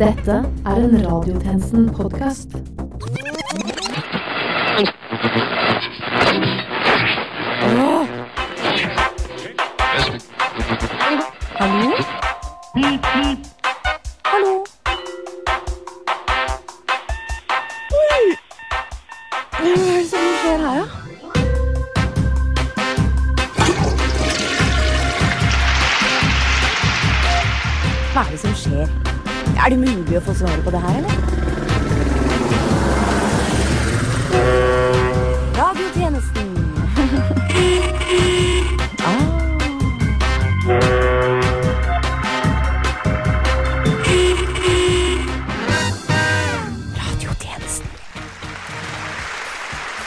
Dette er en Radiotjenesten-podkast. Mulig å få svaret på det her, eller? Radiotjenesten. ah.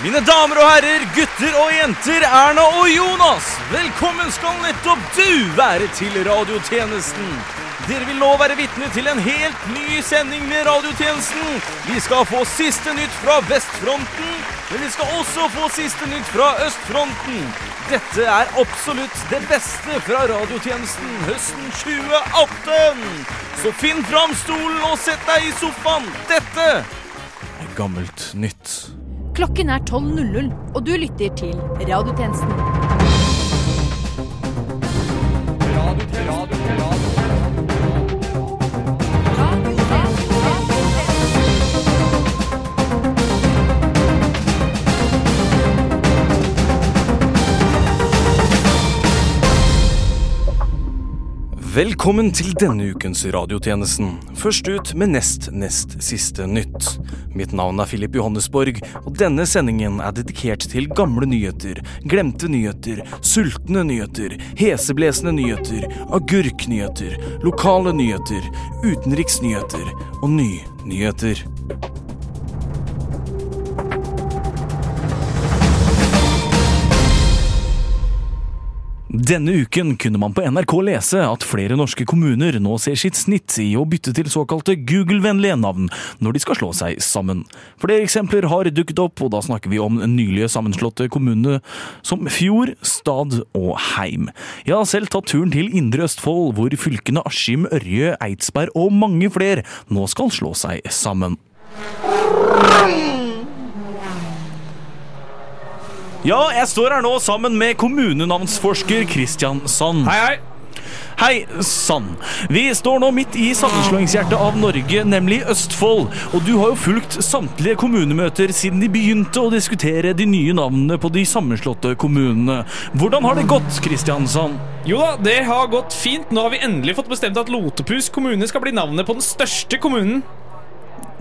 Mine damer og herrer, gutter og jenter, Erna og Jonas. Velkommen skal nettopp du være til radiotjenesten. Dere vil nå være vitne til en helt ny sending med radiotjenesten. Vi skal få siste nytt fra vestfronten, men vi skal også få siste nytt fra østfronten. Dette er absolutt det beste fra radiotjenesten høsten 2018. Så finn fram stolen og sett deg i sofaen. Dette er gammelt nytt. Klokken er 12.00, og du lytter til Radiotjenesten. Velkommen til denne ukens radiotjenesten. Først ut med nest nest siste nytt. Mitt navn er Filip Johannesborg, og denne sendingen er dedikert til gamle nyheter, glemte nyheter, sultne nyheter, heseblesende nyheter, agurknyheter, lokale nyheter, utenriksnyheter og nynyheter. Denne uken kunne man på NRK lese at flere norske kommuner nå ser sitt snitt i å bytte til såkalte Google-vennlige navn når de skal slå seg sammen. Flere eksempler har dukket opp, og da snakker vi om nylige sammenslåtte kommuner som Fjord, Stad og Heim. Jeg har selv tatt turen til Indre Østfold, hvor fylkene Askim, Ørje, Eidsberg og mange flere nå skal slå seg sammen. Ja, jeg står her nå sammen med kommunenavnsforsker Christian Sand. Hei, hei. Hei, Sand. Vi står nå midt i sammenslåingshjertet av Norge, nemlig Østfold. Og du har jo fulgt samtlige kommunemøter siden de begynte å diskutere de nye navnene på de sammenslåtte kommunene. Hvordan har det gått, Christian Sand? Jo da, det har gått fint. Nå har vi endelig fått bestemt at Lotepus kommune skal bli navnet på den største kommunen.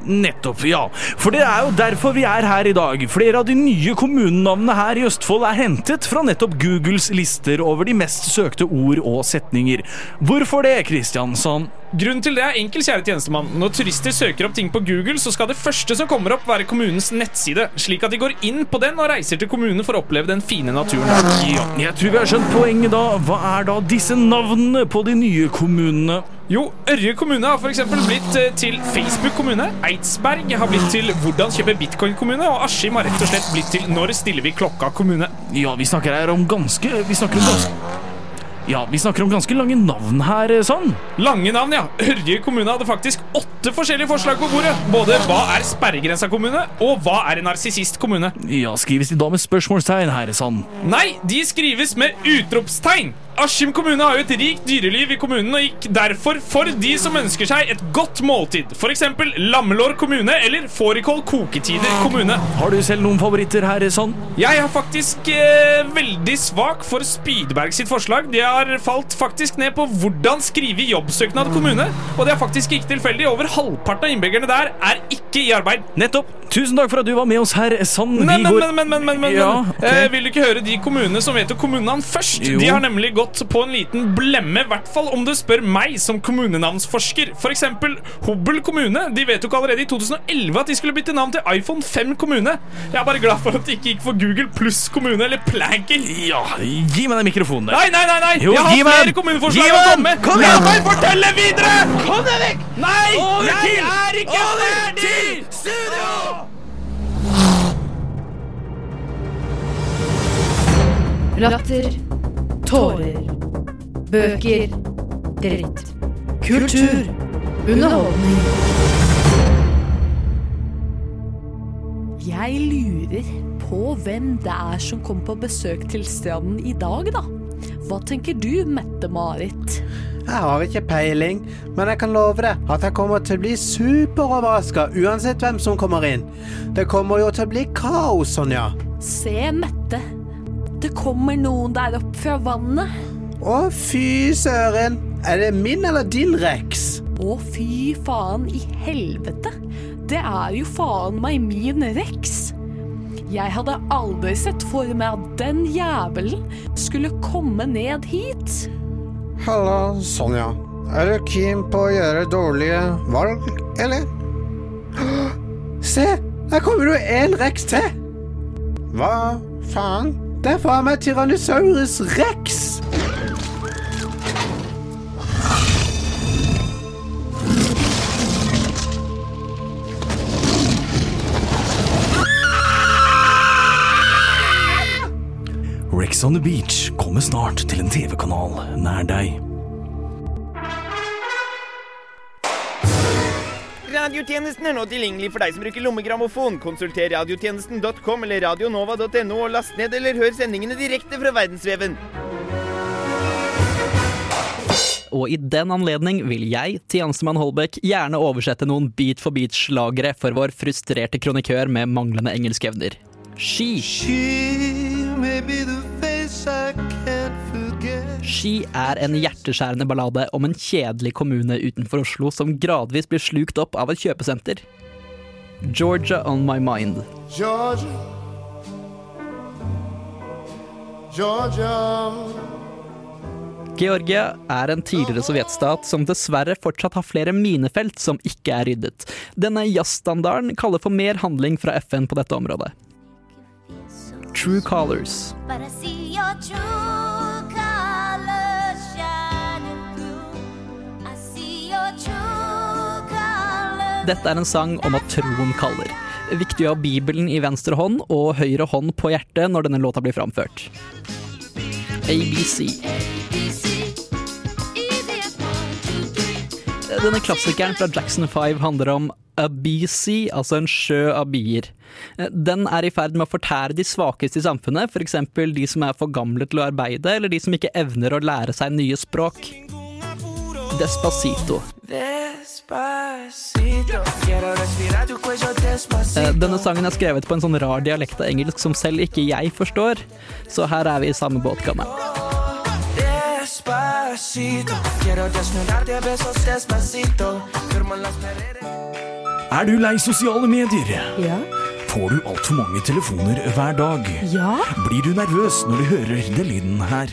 Nettopp, ja. For det er jo derfor vi er her i dag. Flere av de nye kommunenavnene her i Østfold er hentet fra nettopp Googles lister over de mest søkte ord og setninger. Hvorfor det, Kristiansand? Grunnen til det er enkel, kjære tjenestemann. Når turister søker opp ting på Google, så skal det første som kommer opp, være kommunens nettside, slik at de går inn på den og reiser til kommunen for å oppleve den fine naturen. Ja, jeg tror vi har skjønt poenget da. Hva er da disse navnene på de nye kommunene? Jo, Ørje kommune har f.eks. blitt eh, til Facebook kommune. Eidsberg har blitt til Hvordan kjøpe bitcoin kommune. Og Askim har rett og slett blitt til Når stiller vi klokka kommune. Ja, vi snakker her om ganske Vi snakker om ganske ja, vi snakker om ganske lange navn her, sånn. Lange navn, ja. Ørje kommune hadde faktisk åtte forskjellige forslag på bordet. Både hva er sperregrensa kommune, og hva er en narsissist kommune. Ja, skrives de da med spørsmålstegn her, sånn? Nei, de skrives med utropstegn. Askim kommune har jo et rikt dyreliv i kommunen og gikk derfor for de som ønsker seg et godt måltid. Eksempel Lammelår kommune eller Fårikål koketider kommune. Har du selv noen favoritter her, sånn? Jeg er faktisk eh, veldig svak for Spydberg sitt forslag. De har falt faktisk ned på hvordan skrive jobbsøknad kommune. Og det er faktisk ikke tilfeldig. Over halvparten av innbyggerne der er ikke i arbeid. Nettopp. Tusen takk for at du var med oss her, Sand. Men, men, men, men, men, men, men, men, Ja, okay. Eh, Vil du ikke høre de kommunene som vedtok kommunenavn først? Jo. De har nemlig gått på en liten blemme, i hvert fall om du spør meg som kommunenavnsforsker. For eksempel Hobøl kommune. De vedtok allerede i 2011 at de skulle bytte navn til iPhone 5 kommune. Jeg er bare glad for at de ikke gikk for Google pluss kommune eller Planken. Ja, gi meg den mikrofonen der. Nei, nei, nei! nei Jo, Jeg har gi meg flere den! kommuneforslag å komme med! Kom La igjen! meg fortelle videre! Kom deg vekk! Nei! Over jeg til- er ikke Over ferdig! til studio! Latter. Tårer. Bøker. Dritt. Kultur. Underholdning. Jeg lurer på hvem det er som kommer på besøk til stranden i dag, da. Hva tenker du, Mette-Marit? Jeg har ikke peiling, men jeg kan love deg at jeg kommer til å bli superoverraska uansett hvem som kommer inn. Det kommer jo til å bli kaos, Sonja. Se, Mette. Det kommer noen der opp fra vannet. Å, fy søren. Er det min eller din Rex? Å, fy faen i helvete. Det er jo faen meg min Rex. Jeg hadde aldri sett for meg at den jævelen skulle komme ned hit. Halla, Sonja. Er du keen på å gjøre dårlige valg, eller? Se, der kommer det en Rex til. Hva faen? Det er faen meg Tyrannosaurus rex. Rex on the Beach kommer snart til en TV-kanal nær deg. Radiotjenesten er nå tilgjengelig for deg som bruker lommegrammofon. Konsulter radiotjenesten.com eller radionova.no og last ned eller hør sendingene direkte fra verdensveven. Og i den anledning vil jeg, tjenestemann Holbæk, gjerne oversette noen Beat for beat-slagere for vår frustrerte kronikør med manglende engelskevner. Ski. Ski er en hjerteskjærende ballade om en kjedelig kommune utenfor Oslo som gradvis blir slukt opp av et kjøpesenter. Georgia on my mind. Georgia, Georgia. Georgia er en tidligere sovjetstat som dessverre fortsatt har flere minefelt som ikke er ryddet. Denne jazzstandarden kaller for mer handling fra FN på dette området. True Colors. But I see your true Dette er en sang om at troen kaller. Viktig å ha Bibelen i venstre hånd og høyre hånd på hjertet når denne låta blir framført. ABC. Denne klassikeren fra Jackson 5 handler om ABC, altså en sjø av bier. Den er i ferd med å fortære de svakeste i samfunnet, f.eks. de som er for gamle til å arbeide, eller de som ikke evner å lære seg nye språk. Despacito. Eh, Denne sangen er skrevet på en sånn rar dialekt av engelsk som selv ikke jeg forstår, så her er vi i samme båtkammeren. Er du lei sosiale medier? Ja? Får du altfor mange telefoner hver dag? Ja? Blir du nervøs når du hører den lyden her?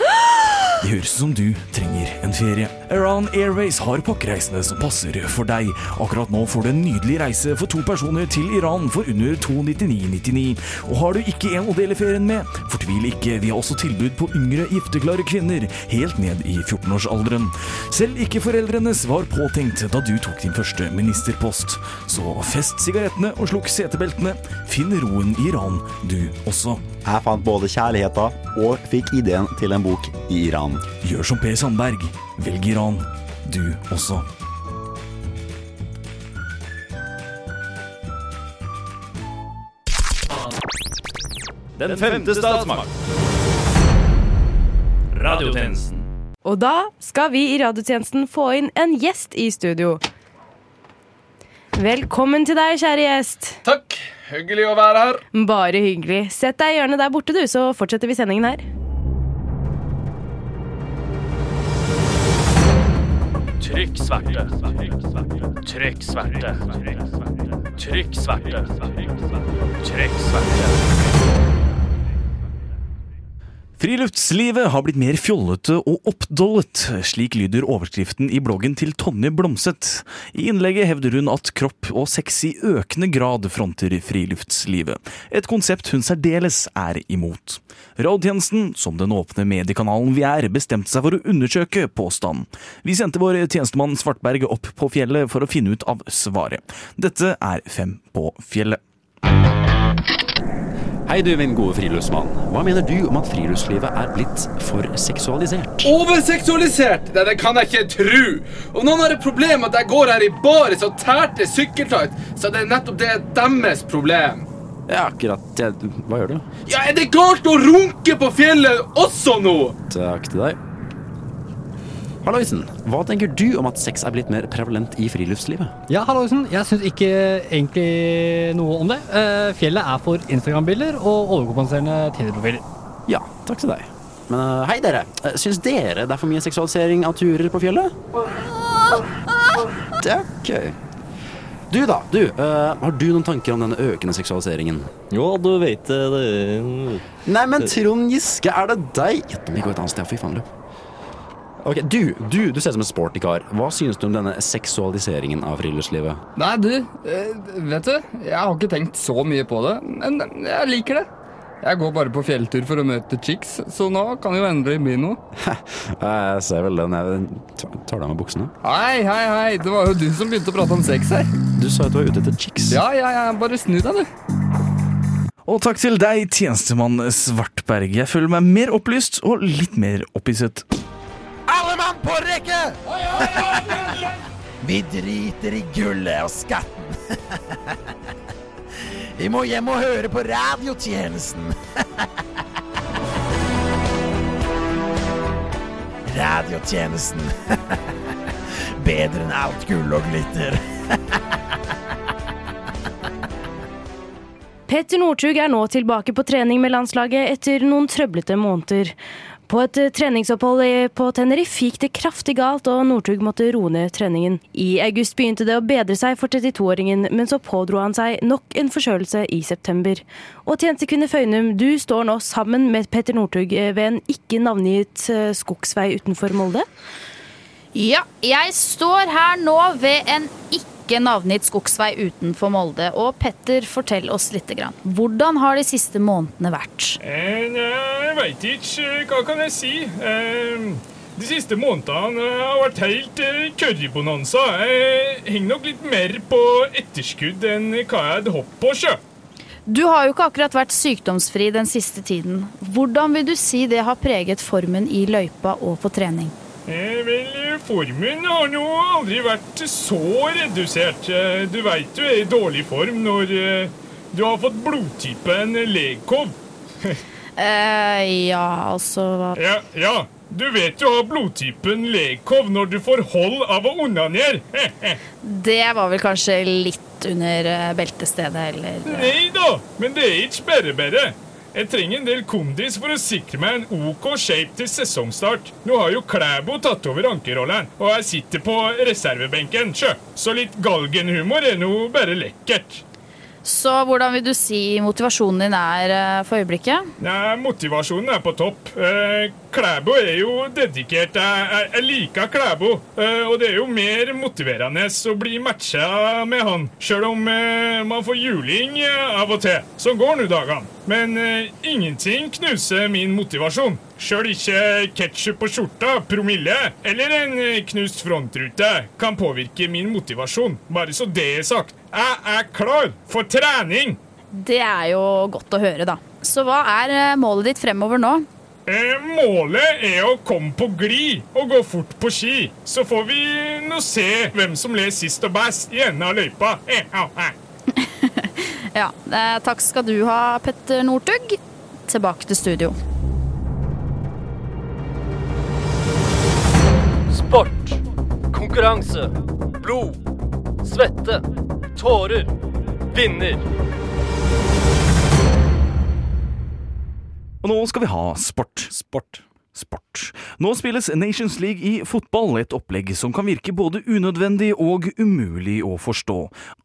Det høres ut som du trenger en ferie. Iran Airways har pakkereisene som passer for deg. Akkurat nå får du en nydelig reise for to personer til Iran for under 299,99. Og har du ikke en å dele ferien med, fortvil ikke, vi har også tilbud på yngre gifteklare kvinner, helt ned i 14-årsalderen. Selv ikke foreldrenes var påtenkt da du tok din første ministerpost. Så fest sigarettene og slukk setebeltene. Finn roen i Iran, du også. Jeg fant både kjærligheten og fikk ideen til en bok i Iran. Gjør som Per Sandberg. Velg Iran, du også. Den femte statsmakt. Radiotjenesten. Og da skal vi i radiotjenesten få inn en gjest i studio. Velkommen til deg, kjære gjest. Takk. Hyggelig å være her. Bare hyggelig. Sett deg i hjørnet der borte, du, så fortsetter vi sendingen her. Trykk sverte. Trykk sverte. Trykk sverte. Trykk sverte. Friluftslivet har blitt mer fjollete og oppdollet. Slik lyder overskriften i bloggen til Tonje Blomseth. I innlegget hevder hun at kropp og sex i økende grad fronter friluftslivet. Et konsept hun særdeles er imot. Rådtjenesten, som den åpne mediekanalen vi er, bestemte seg for å undersøke påstanden. Vi sendte vår tjenestemann Svartberg opp på fjellet for å finne ut av svaret. Dette er Fem på fjellet. Hei du, min gode friluftsmann. Hva mener du om at friluftslivet er blitt for seksualisert? Overseksualisert? Det, det kan jeg ikke tro. Om noen har et problem med at jeg går her i baris og tærte sykkeltight, så er det nettopp det deres problem. Ja, akkurat. Hva gjør du? Ja, Er det galt å runke på fjellet også nå? Takk til deg. Halloisen, hva tenker du om at sex er blitt mer prevalent i friluftslivet? Ja, halloisen. Jeg syns ikke egentlig noe om det. Eh, Fjellet er for Instagram-bilder og overkompenserende Tinder-profiler. Ja, takk til deg. Men eh, hei, dere. Eh, Syns dere det er for mye seksualisering av turer på fjellet? Det er gøy. Du da, du. uh, har du noen tanker om den økende seksualiseringen? Jo, du vet det. det Nei, men Trond Giske, er det deg? Ja, Vi går et annet sted, fy faen. løp. Ok, du, du, du ser ut som en sporty kar. Hva synes du om denne seksualiseringen av friluftslivet? Nei, du, eh, vet du, jeg har ikke tenkt så mye på det, men jeg liker det. Jeg går bare på fjelltur for å møte chicks, så nå kan det jo endelig bli noe. Jeg ser vel den. Jeg tar tar deg med buksene. Hei, hei, hei, det var jo du som begynte å prate om sex her. Du sa at du var ute etter chicks. Ja, ja, ja, bare snu deg, du. Og takk til deg, tjenestemann Svartberg. Jeg føler meg mer opplyst og litt mer opphisset. Mann på rekke! Vi driter i gullet og skatten. Vi må hjem og høre på radiotjenesten. Radiotjenesten. Bedre enn alt gull og glitter. Petter Northug er nå tilbake på trening med landslaget etter noen trøblete måneder. På et eh, treningsopphold på Tenerife gikk det kraftig galt, og Northug måtte roe ned treningen. I august begynte det å bedre seg for 32-åringen, men så pådro han seg nok en forkjølelse i september. Og tjenestekvinne Føynum, du står nå sammen med Petter Northug eh, ved en ikke navngitt eh, skogsvei utenfor Molde. Ja, jeg står her nå ved en ikke navngitt skogsvei utenfor Molde. Og Petter, fortell oss litt. Grann. Hvordan har de siste månedene vært? Eh, Jeg veit ikke. Hva kan jeg si? Eh, De siste månedene eh, har vært helt eh, currybonanza. Jeg henger nok litt mer på etterskudd enn hva jeg hadde hopp på, sjø. Du har jo ikke akkurat vært sykdomsfri den siste tiden. Hvordan vil du si det har preget formen i løypa og på trening? Eh, vel, formen har nå aldri vært så redusert. Eh, Du veit du er i dårlig form når eh, du har fått blodtypen legkov. Eh, ja, altså hva Ja, ja, du vet du har blodtypen legkov når du får hold av å onanere. Det var vel kanskje litt under eh, beltestedet, eller Nei da, men det er ikke bare bare. Jeg trenger en del kondis for å sikre meg en OK shape til sesongstart. Nå har jo Klæbo tatt over ankerrollen, og jeg sitter på reservebenken, sjø. Så litt galgenhumor er nå bare lekkert. Så hvordan vil du si motivasjonen din er eh, for øyeblikket? Nei, motivasjonen er på topp. Eh, Klæbo er jo dedikert. Jeg, jeg, liker Klæbo. Eh, og det er jo mer motiverende å bli matcha med han, sjøl om man får juling av og til. Sånn går nå dagene. Men ingenting knuser min motivasjon. Sjøl ikke ketsjup på skjorta, promille eller en knust frontrute kan påvirke min motivasjon. Bare så det er sagt. Jeg er klar for trening! Det er jo godt å høre, da. Så hva er eh, målet ditt fremover nå? Eh, målet er å komme på glid og gå fort på ski. Så får vi nå se hvem som ler sist og best i enden av løypa. Eh, au, eh. Ja, eh, takk skal du ha, Petter Northug. Tilbake til studio. Sport, konkurranse, blod, svette, tårer, vinner. Og nå skal vi ha sport. Sport. Sport. Nå spilles Nations League i fotball, et opplegg som kan virke både unødvendig og umulig å forstå.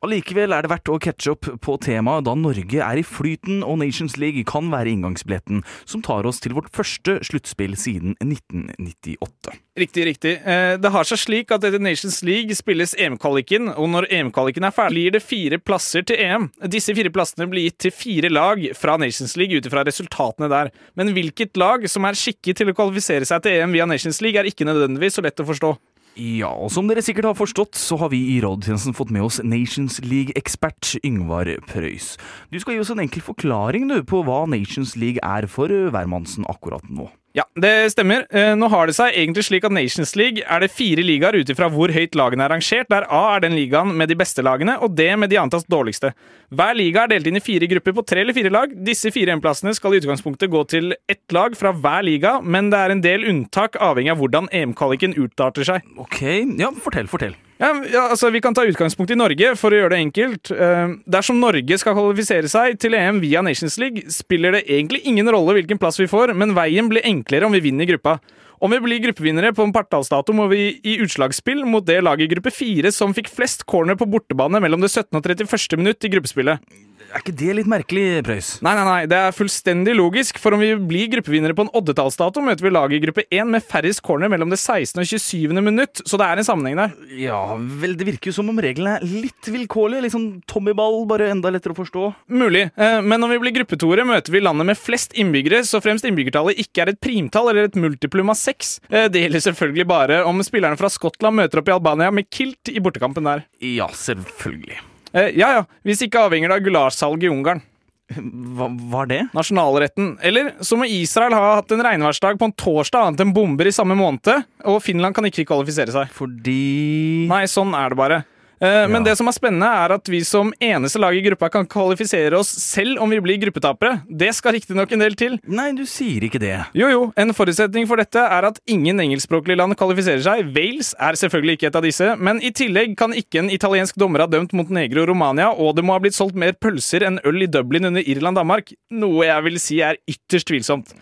Allikevel er det verdt å catche opp på temaet, da Norge er i flyten og Nations League kan være inngangsbilletten som tar oss til vårt første sluttspill siden 1998. Riktig, riktig. Eh, Det har seg slik at etter Nations League spilles EM-kvaliken, og når EM-kvaliken er ferdig, blir det fire plasser til EM. Disse fire plassene blir gitt til fire lag fra Nations League ut ifra resultatene der. Men hvilket lag som er skikket til å kvalifisere seg til EM via Nations League, er ikke nødvendigvis så lett å forstå. Ja, og som dere sikkert har forstått, så har vi i radiotjenesten fått med oss Nations League-ekspert Yngvar Prøys. Du skal gi oss en enkel forklaring du, på hva Nations League er for hvermannsen akkurat nå. Ja, det stemmer. Eh, Nå har det seg egentlig slik at Nations League er det fire ligaer ut ifra hvor høyt lagene er rangert, der A er den ligaen med de beste lagene, og D med de antatt dårligste. Hver liga er delt inn i fire grupper på tre eller fire lag. Disse fire EM-plassene skal i utgangspunktet gå til ett lag fra hver liga, men det er en del unntak avhengig av hvordan EM-kvaliken utarter seg. Ok, ja, fortell, fortell. Ja, ja, altså Vi kan ta utgangspunkt i Norge, for å gjøre det enkelt. Eh, dersom Norge skal kvalifisere seg til EM via Nations League, spiller det egentlig ingen rolle hvilken plass vi får, men veien blir enklere om vi vinner gruppa. Om vi blir gruppevinnere på en partallsdato, må vi i utslagsspill mot det laget i gruppe fire som fikk flest corner på bortebane mellom det 17. og 31. minutt i gruppespillet. Er ikke det litt merkelig, Preus? Nei, nei, nei, det er fullstendig logisk, for om vi blir gruppevinnere på en oddetallsdato, møter vi laget i gruppe 1 med færrest corner mellom det 16. og 27. minutt, så det er en sammenheng der. Ja, vel, det virker jo som om reglene er litt vilkårlige. Litt sånn Tommyball, bare enda lettere å forstå. Mulig, eh, men når vi blir gruppetoere, møter vi landet med flest innbyggere, så fremst innbyggertallet ikke er et primtall eller et multiplum av seks. Eh, Det gjelder selvfølgelig bare om spillerne fra Skottland møter opp i Albania med kilt i bortekampen der. Ja, selvfølgelig. Eh, Ja ja, hvis ikke avhenger det av gulasjsalget i Ungarn. Hva var det? Nasjonalretten. Eller så må Israel ha hatt en regnværsdag på en torsdag annet enn bomber i samme måned, og Finland kan ikke kvalifisere seg. Fordi Nei, sånn er det bare. Eh, Men det som er spennende, er at vi som eneste lag i gruppa kan kvalifisere oss selv om vi blir gruppetapere. Det skal riktignok en del til. Nei, du sier ikke det. Jo, jo. En forutsetning for dette er at ingen engelskspråklige land kvalifiserer seg. Wales er selvfølgelig ikke et av disse, men i tillegg kan ikke en italiensk dommer ha dømt Montenegro og Romania, og det må ha blitt solgt mer pølser enn øl i Dublin under Irland-Danmark, noe jeg vil si er ytterst tvilsomt.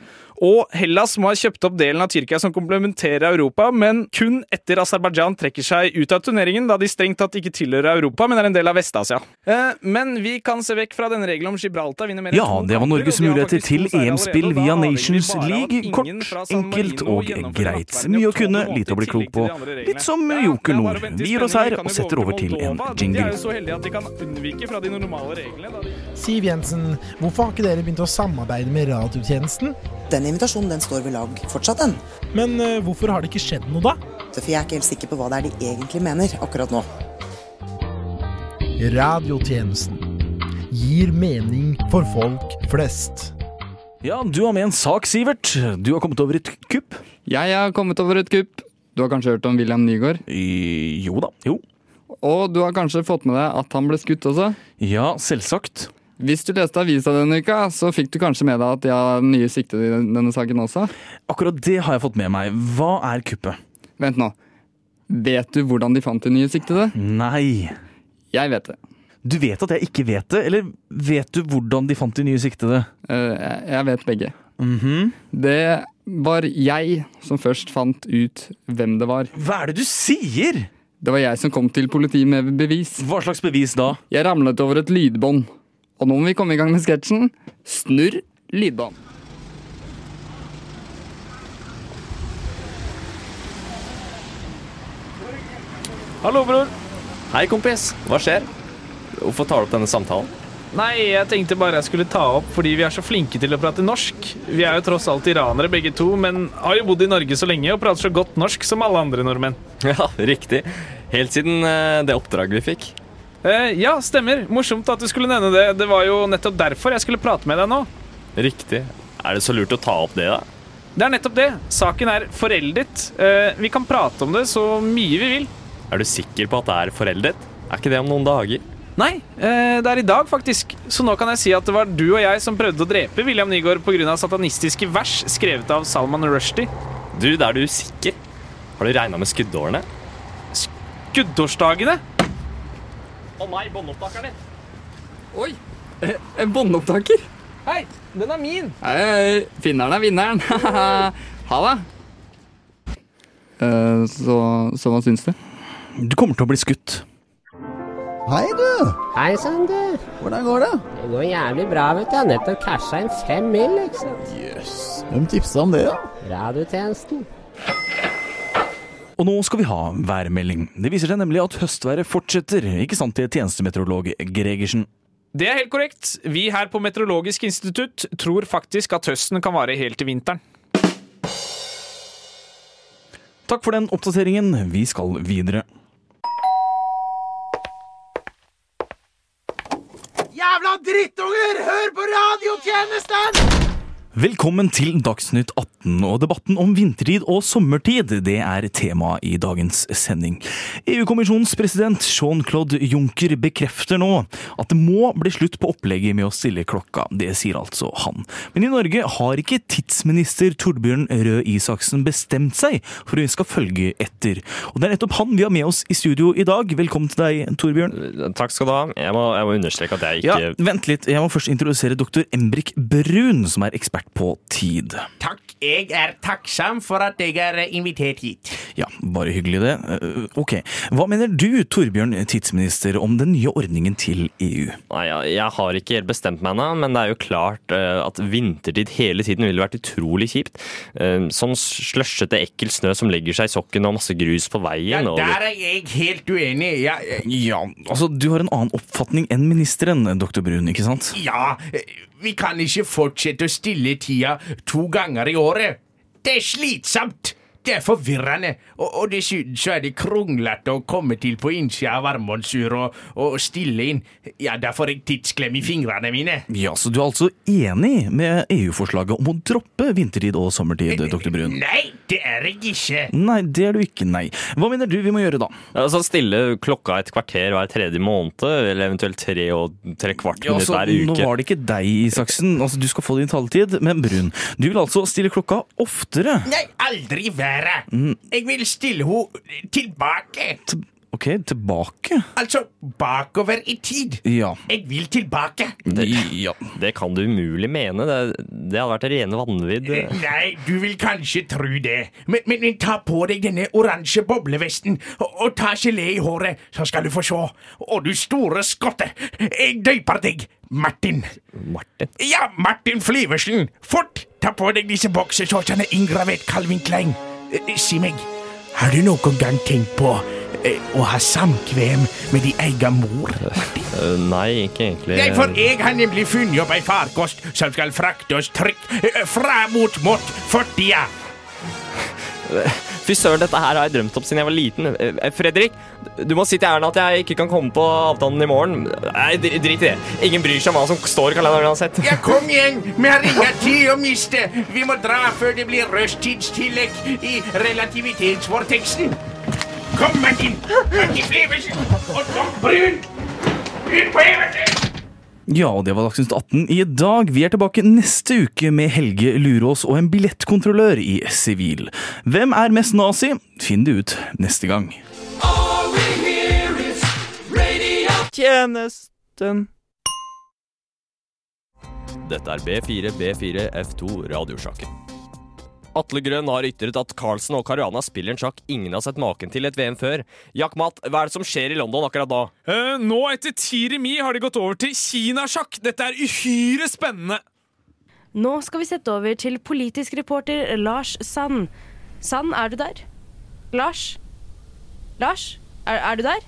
Og Hellas må ha kjøpt opp delen av Tyrkia som komplementerer Europa, men kun etter Aserbajdsjan trekker seg ut av turneringen, da de strengt tatt ikke tilhører Europa, men er en del av Vest-Asia. Eh, men vi kan se vekk fra denne regelen om Gibraltar vinner mer enn Ja, det var Norges muligheter til EM-spill via Nations League. Kort, enkelt og greit. Mye å kunne, lite å bli klok på. Litt som Joker er Nord. Vi gir oss her og setter over til en jingle. Siv Jensen, hvorfor har ikke dere begynt å samarbeide med radiotjenesten? Den invitasjonen den står ved lag fortsatt, den. Men eh, hvorfor har det ikke skjedd noe, da? For jeg er ikke helt sikker på hva det er de egentlig mener akkurat nå. Radiotjenesten gir mening for folk flest. Ja, du har med en sak, Sivert. Du har kommet over et kupp. Jeg har kommet over et kupp. Du har kanskje hørt om William Nygaard? jo da, jo. Og du har kanskje fått med deg at han ble skutt også? Ja, selvsagt. Hvis du leste avisa denne uka, så fikk du kanskje med deg at de har nye siktede i denne saken også? Akkurat det har jeg fått med meg. Hva er kuppet? Vent nå. Vet du hvordan de fant de nye siktede? Nei. Jeg vet det. Du vet at jeg ikke vet det, eller vet du hvordan de fant de nye siktede? Eh, jeg vet begge. Mhm. Det var jeg som først fant ut hvem det var. Hva er det du sier?! Det var jeg som kom til politiet med bevis. Hva slags bevis da? Jeg ramlet over et lydbånd. Og nå må vi komme i gang med sketsjen. Snurr lydbånd. Hallo, bror. Hei, kompis. Hva skjer? Hvorfor tar du opp denne samtalen? Nei, jeg tenkte bare jeg skulle ta opp fordi vi er så flinke til å prate norsk. Vi er jo tross alt iranere begge to, men har jo bodd i Norge så lenge og prater så godt norsk som alle andre nordmenn. Ja, riktig. Helt siden eh, det oppdraget vi fikk. Eh, ja, stemmer. Morsomt at du skulle nevne det. Det var jo nettopp derfor jeg skulle prate med deg nå. Riktig. Er det så lurt å ta opp det, da? Det er nettopp det. Saken er foreldet. Eh, vi kan prate om det så mye vi vil. Er du sikker på at det er foreldet? Er ikke det om noen dager? Nei, eh, det er i dag, faktisk. Så nå kan jeg si at det var du og jeg som prøvde å drepe William Nygaard pga. satanistiske vers skrevet av Salman Rushdie. Du, det er du sikker? Har du regna med skuddårene? Skuddårsdagene? Å nei, båndopptakeren din! Oi! eh, En båndopptaker. Hei, den er min! Hei, hei. Finneren er vinneren. ha det. Uh, så, så hva syns du? Du kommer til å bli skutt. Hei, du. Hei sann, du. Hvordan går det? Det går jævlig bra, vet du. Jeg har nettopp casha inn fem mil, ikke sant. Jøss. Hvem tipsa om det, da? Radiotjenesten. Og nå skal vi ha værmelding. Det viser seg nemlig at høstværet fortsetter, ikke sant til tjenestemeteorolog Gregersen? Det er helt korrekt. Vi her på Meteorologisk institutt tror faktisk at høsten kan vare helt til vinteren. Takk for den oppdateringen. Vi skal videre. Jævla drittunger! Hør på radiotjenesten! Velkommen til Dagsnytt 18, og debatten om vintertid og sommertid det er tema i dagens sending. EU-kommisjonens president Jean-Claude Juncker bekrefter nå at det må bli slutt på opplegget med å stille klokka. Det sier altså han. Men i Norge har ikke tidsminister Torbjørn Røe Isaksen bestemt seg for å vi skal følge etter. Og det er nettopp han vi har med oss i studio i dag. Velkommen til deg, Torbjørn. Takk skal du ha. Jeg må, jeg må understreke at jeg ikke Ja, Vent litt, jeg må først introdusere doktor Embrik Brun, som er ekspert på tid. Takk, jeg er takksom for at jeg er invitert hit. Ja, bare hyggelig det. Eh, Ok, Hva mener du, Torbjørn tidsminister, om den nye ordningen til EU? Nei, jeg, jeg har ikke helt bestemt meg ennå, men det er jo klart eh, at vintertid hele tiden ville vært utrolig kjipt. Eh, sånn slushete, ekkel snø som legger seg i sokken og masse grus på veien. Ja, Der er jeg helt uenig. Ja, Ja, altså Du har en annen oppfatning enn ministeren, doktor Brun, ikke sant? ja, vi kan ikke fortsette å stille tida to ganger i året. Det er slitsomt. Det er forvirrende, og, og dessuten så er det kronglete å komme til på innsida av armbåndsur og, og stille inn. Ja, da får jeg tidsklem i fingrene mine. Ja, Så du er altså enig med EU-forslaget om å droppe vintertid og sommertid, doktor Brun? Nei, det er jeg ikke. Nei, det er du ikke, nei. Hva mener du vi må gjøre da? Altså Stille klokka et kvarter hver tredje måned, eller eventuelt tre og tre kvart Ja, minutt altså, hver nå var det ikke deg, Isaksen. Altså, Du skal få din taletid, men Brun, du vil altså stille klokka oftere? Nei, aldri være. Mm. Jeg vil stille henne tilbake. Ok, tilbake? Altså bakover i tid. Ja. Jeg vil tilbake. Det, det kan du umulig mene. Det, det hadde vært rene vanvidd. Nei, du vil kanskje tro det. Men, men, men ta på deg denne oransje boblevesten og, og ta gelé i håret, så skal du få se. Og du store skotte, jeg døyper deg Martin. Martin? Ja, Martin Flyversen. Fort, ta på deg disse boksershortsene inngravert Calvin Klein. Eh, Si meg, har du noen gang tenkt på eh, å ha samkvem med din egen mor? Eh, Nei, ikke egentlig. Nei, for jeg har nemlig funnet opp ei farkost som skal frakte oss trygt eh, fra mot mot fortida. Fy søren, dette her har jeg drømt om siden jeg var liten. Eh, Fredrik, du må si til Erna at jeg ikke kan komme på avtalen i morgen. Nei, drit i det. Ingen bryr seg om hva som står i kalenderen uansett. Ja, kom igjen! Vi har ingen tid å miste. Vi må dra før det blir rushtidstillegg i relativitetsvorteksten. Kom, Martin! Martin Fleversen og Tom Brun! Ut på eventyr! Ja, og det var Dagsnytt 18 i dag. Vi er tilbake neste uke med Helge Lurås og en billettkontrollør i sivil. Hvem er mest nazi? Finn det ut neste gang. Tjenesten. Dette er B4, B4, F2 Radiosjakken. Atle Grønn har ytret at Carlsen og Caruana spiller en sjakk ingen har sett maken til et VM før. Jack Matt, hva er det som skjer i London akkurat da? Eh, nå, etter ti remis, har de gått over til kinasjakk. Dette er uhyre spennende. Nå skal vi sette over til politisk reporter Lars Sand. Sand, er du der? Lars? Lars? Er, er du der?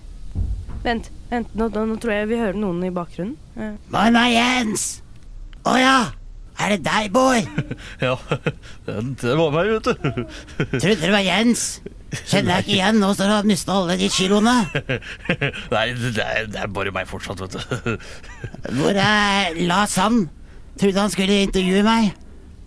Vent, vent. Nå, nå, nå tror jeg vi hører noen i bakgrunnen. Eh. Morna, Jens! Å ja! Er det deg, boy? Ja, det var meg, vet du. Trodde det var Jens. Kjenner jeg ikke igjen nå som du har mista alle de kiloene. Nei, det er, det er bare meg fortsatt, vet du. Hvor er Lars Sand? Trodde han skulle intervjue meg.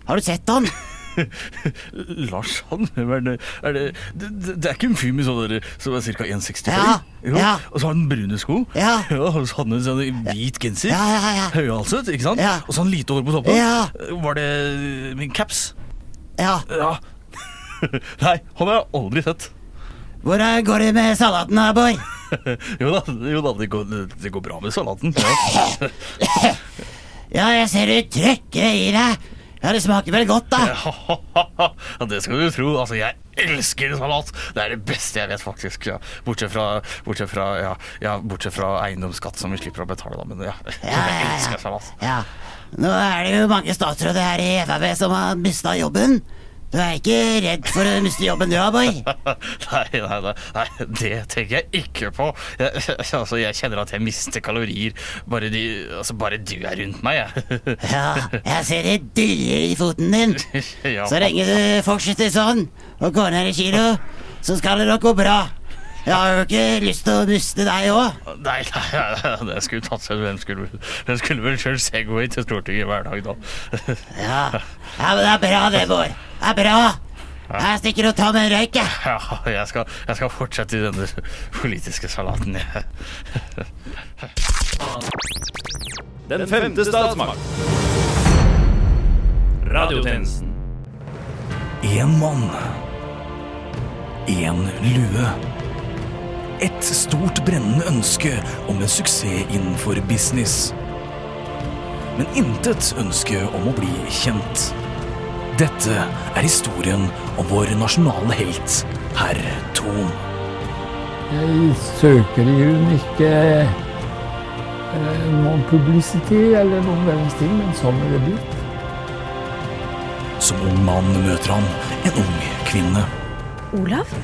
Har du sett han? Lars han er det? Er det, det, er ikke en fyr med sånn som er ca. 1,65? Ja, ja. Og så har han brune sko. Ja. og så hadde han en sånn hvit genser. Ja, ja, ja. Høyhalset, ikke sant? Ja. Og så han lite hår på toppen. Ja. Var det min caps? Ja. Ja. Nei, han har jeg aldri sett. Hvor går det med salaten da, boy? jo da, jo da det, går, det går bra med salaten. Ja. Ja, jeg ser du trøkker i deg. Ja, det smaker vel godt, da. ja, det skal du tro. Altså, jeg elsker salat. Det er det beste jeg vet, faktisk. Ja. Bortsett fra, bortsett fra, ja, ja, bortsett fra eiendomsskatt, som vi slipper å betale, da. Men ja, jeg elsker salat. Ja. Nå er det jo mange statsråder her i Frp som har mista jobben. Du er ikke redd for å miste jobben du, Aboy? Nei, nei, nei, nei, det tenker jeg ikke på. Jeg, altså, jeg kjenner at jeg mister kalorier bare, de, altså, bare du er rundt meg, jeg. Ja, jeg ser det dirrer i foten din. Ja. Så lenge du fortsetter sånn og går ned i kilo, så skal det nok gå bra. Jeg har jo ikke lyst til å miste deg òg. Nei, nei, nei, det skulle tatt seg Hvem skulle, hvem skulle vel kjøre Segway til Stortinget hver dag, da? Ja. ja, men det er bra det, Bård. Det er bra. Jeg stikker og tar meg en røyk, jeg. Ja, jeg skal, jeg skal fortsette i denne politiske salaten, jeg. Den femte statsmakt. Radiotjenesten. Én mann. Én lue. Et stort brennende ønske om en suksess innenfor business. Men intet ønske om å bli kjent. Dette er historien om vår nasjonale helt, herr Thon. Jeg søker i grunnen ikke eh, noen publicity eller noen verdens ting, men sånn er det blitt. Som ung mann møter han en ung kvinne. Olav?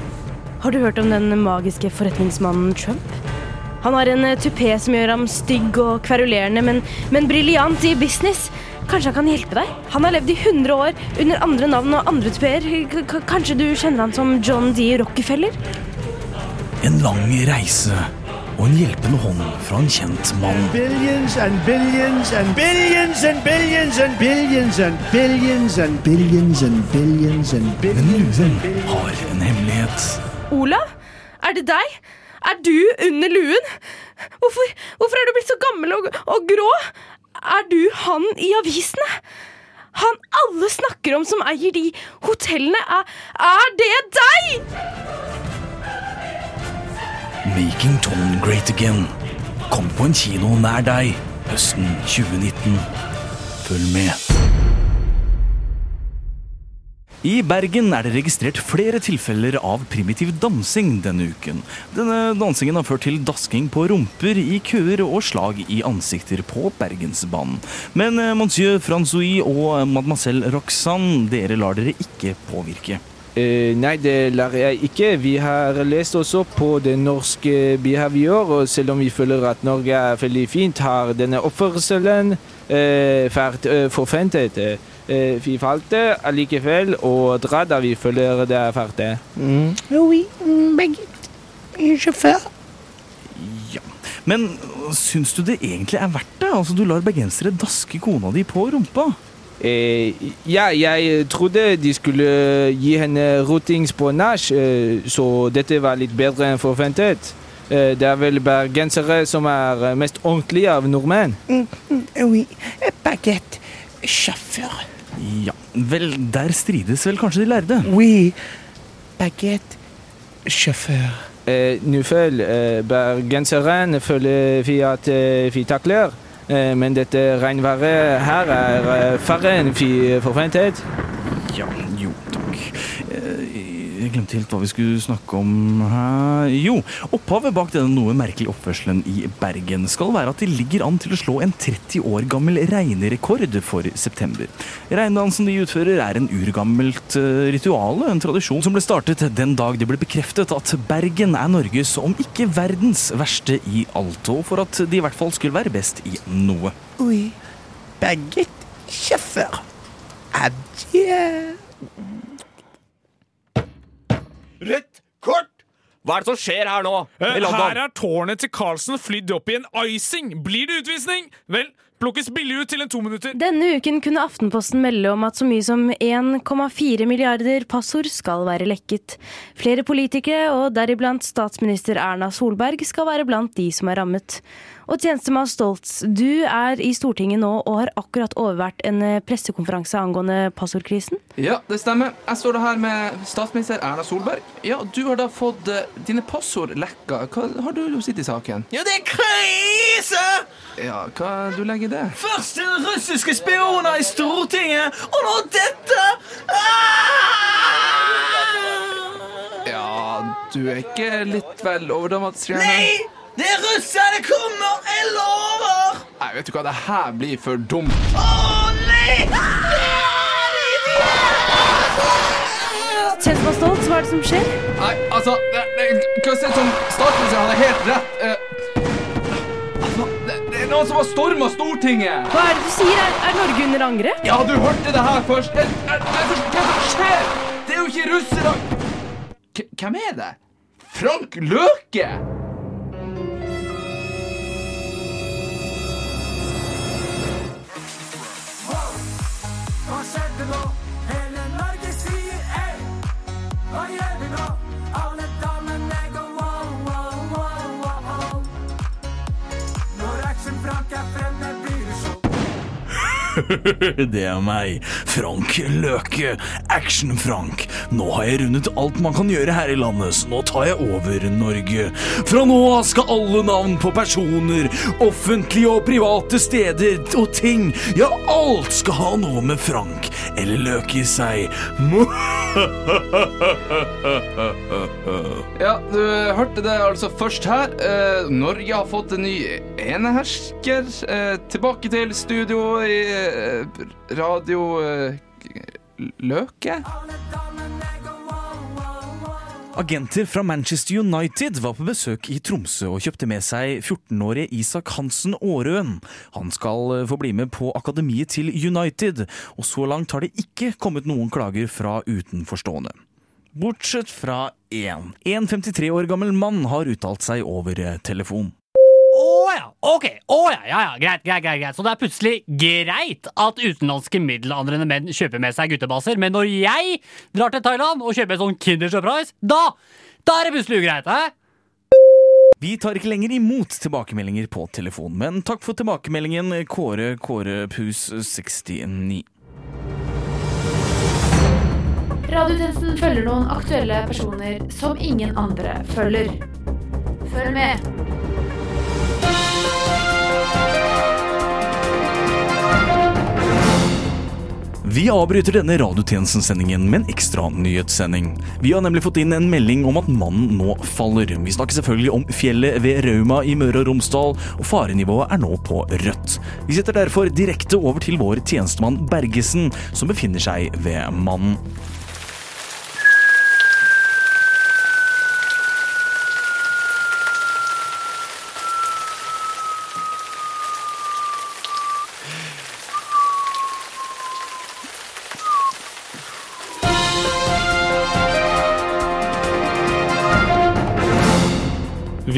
Har du hørt om den magiske forretningsmannen Trump? Han har en eh, tupé som gjør ham stygg og kverulerende, men, men briljant i business. Kanskje han kan hjelpe deg? Han har levd i 100 år under andre navn og andre tupeer. K- Kanskje du kjenner han som John D. Rockefeller? En lang reise og en hjelpende hånd fra en kjent mann. Billions and billions and billions and billions and billions and billions and billions and billions and Men billions luen and billions. har en hemmelighet. Olav? Er det deg? Er du under luen? Hvorfor, hvorfor er du blitt så gammel og, og grå? Er du han i avisene? Han alle snakker om som eier de hotellene, er, er det deg? Making Tone Great Again kom på en kino nær deg høsten 2019. Følg med. I Bergen er det registrert flere tilfeller av primitiv dansing denne uken. Denne dansingen har ført til dasking på rumper i køer og slag i ansikter på Bergensbanen. Men eh, monsieur Francois og mademoiselle Roxanne, dere lar dere ikke påvirke. Eh, nei, det lar jeg ikke. Vi har lest også på det norske behavior, og selv om vi føler at Norge er veldig fint, har denne oppførselen eh, vært eh, forventet. Eh, vi falte allikevel og dra da vi føler det er ferdig. Mm. Oui, mm, begge. Sjåfør. Men syns du det egentlig er verdt det? Altså, Du lar bergensere daske kona di på rumpa. Eh, ja, jeg trodde de skulle gi henne rotings på nach, eh, så dette var litt bedre enn forventet. Eh, det er vel bergensere som er eh, mest ordentlige av nordmenn. Mm, mm, oui, baguette. Sjåfør. Ja, vel, der strides vel kanskje de lærde? Oui, baguette. Sjåfør. Eh, Nå føl, eh, bergenseren føler vi at eh, vi takler. Eh, men dette regnværet her er eh, færre enn vi forventet. Ja. Eh, Jeg glemte helt hva vi skulle snakke om her. Jo, opphavet bak denne noe merkelige oppførselen i Bergen skal være at de ligger an til å slå en 30 år gammel regnerekord for september. Regndansen de utfører er en urgammelt ritual, rituale, en tradisjon som ble startet den dag det ble bekreftet at Bergen er Norges, om ikke verdens, verste i alt, og for at de i hvert fall skulle være best i noe. Oi. baguette. Sjåfør. Adjø. Rødt kort! Hva er det som skjer her nå? Eh. Her er tårnet til Carlsen flydd opp i en icing. Blir det utvisning? Vel, plukkes billig ut til en to minutter. Denne uken kunne Aftenposten melde om at så mye som 1,4 milliarder passord skal være lekket. Flere politikere, og deriblant statsminister Erna Solberg, skal være blant de som er rammet. Og tjenestemann Stoltz, du er i Stortinget nå og har akkurat overvært en pressekonferanse angående passordkrisen. Ja, det stemmer. Jeg står da her med statsminister Erna Solberg. Ja, Du har da fått eh, dine passord lekka. Hva har du å si til saken? Ja, det er krise! Ja, hva du legger i det? Først russiske spioner i Stortinget, og nå dette! Ja, du er ikke litt vel overdramatisk? Nei! Det er russere det kommer! Jeg lover! Nei, vet du hva, det her blir for dumt. Å, nei! Kjent er Stolt, hva er det som skjer? Nei, altså det, det, Hva ut som statsministeren hadde helt rett. Eh, altså, er noen som har storma Stortinget. Hva er det du sier? Er, er Norge under angrep? Ja, du hørte det her først. Hva er det som skjer? Det er jo ikke russere. Hvem er det? Frank Løke? Det er meg, Frank Løke. Action-Frank. Nå har jeg rundet alt man kan gjøre her i landet, så nå tar jeg over Norge. Fra nå av skal alle navn på personer, offentlige og private steder og ting, ja, alt skal ha noe med Frank eller Løke i seg. Ja, du hørte det altså først her. Eh, Norge har fått en ny enehersker. Eh, tilbake til studio i eh, Radio eh, Løke. Agenter fra Manchester United var på besøk i Tromsø og kjøpte med seg 14-årige Isak Hansen Aarøen. Han skal eh, få bli med på akademiet til United, og så langt har det ikke kommet noen klager fra utenforstående. Bortsett fra én. En 53 år gammel mann har uttalt seg over eh, telefon. Å ja, ok. Å ja, ja, ja, greit, greit, greit, greit. Så det er plutselig greit at utenlandske middelaldrende menn kjøper med seg guttebaser, men når jeg drar til Thailand og kjøper en sånn Kinder Surprise, da, da er det plutselig ugreit, hæ? Vi tar ikke lenger imot tilbakemeldinger på telefon, men takk for tilbakemeldingen, Kåre Kåre Pus 69. Radiotjenesten følger noen aktuelle personer som ingen andre følger. Følg med. Vi avbryter denne radiotjenestensendingen med en ekstra nyhetssending. Vi har nemlig fått inn en melding om at mannen nå faller. Vi snakker selvfølgelig om fjellet ved Rauma i Møre og Romsdal, og farenivået er nå på rødt. Vi setter derfor direkte over til vår tjenestemann Bergesen, som befinner seg ved mannen.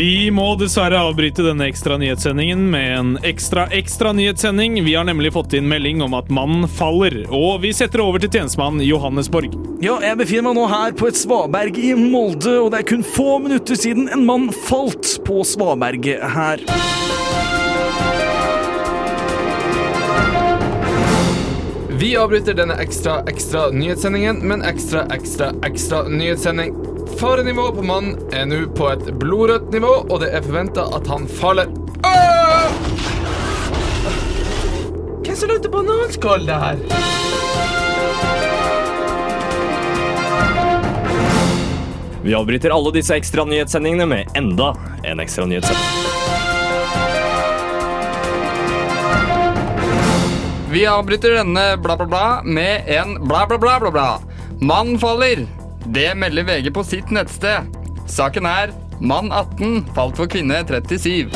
Vi må dessverre avbryte denne ekstra nyhetssendingen med en ekstra ekstra nyhetssending. Vi har nemlig fått inn melding om at mannen faller, og vi setter over til tjenestemann Johannesborg. Ja, jeg befinner meg nå her på et svaberg i Molde, og det er kun få minutter siden en mann falt på svaberget her. Vi avbryter denne ekstra ekstra nyhetssendingen med en ekstra ekstra ekstra nyhetssending. Farenivået på mannen er nå på et blodrødt nivå, og det er forventa at han faller. Åh! Hvem som lagde bananskall her? Vi avbryter alle disse ekstra nyhetssendingene med enda en ekstra nyhetssending. Vi avbryter denne bla, bla, bla med en bla, bla, bla, bla, bla. Mann faller. Det melder VG på sitt nettsted. Saken er mann 18 falt for kvinne 37.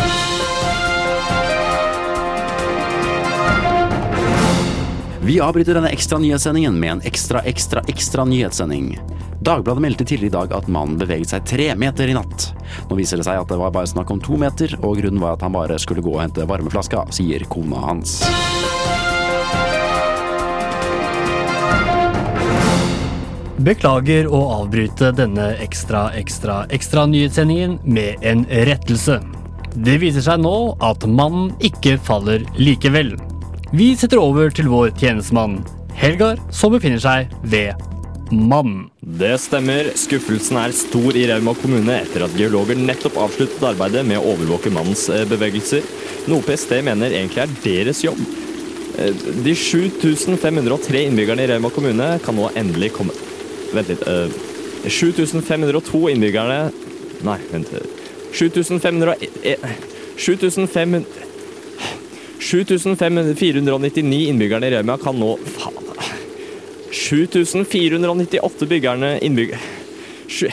Vi avbryter denne ekstra nyhetssendingen med en ekstra, ekstra, ekstra nyhetssending. Dagbladet meldte tidligere i dag at mannen beveget seg tre meter i natt. Nå viser det seg at det var bare snakk om to meter, og grunnen var at han bare skulle gå og hente varmeflaska, sier kona hans. Beklager å avbryte denne ekstra, ekstra, ekstra nyhetssendingen med en rettelse. Det viser seg nå at mannen ikke faller likevel. Vi setter over til vår tjenestemann, Helgar, som befinner seg ved mannen. Det stemmer. Skuffelsen er stor i Rauma kommune etter at geologer nettopp avsluttet arbeidet med å overvåke mannens eh, bevegelser, noe PST mener egentlig er deres jobb. Eh, De 7503 innbyggerne i Rauma kommune kan nå endelig komme Vent litt. Uh, 7502 innbyggerne Nei, vent. 7501 7500 7499 innbyggerne i Rauma kan nå Faen. 7498 byggerne innbygger... Sju-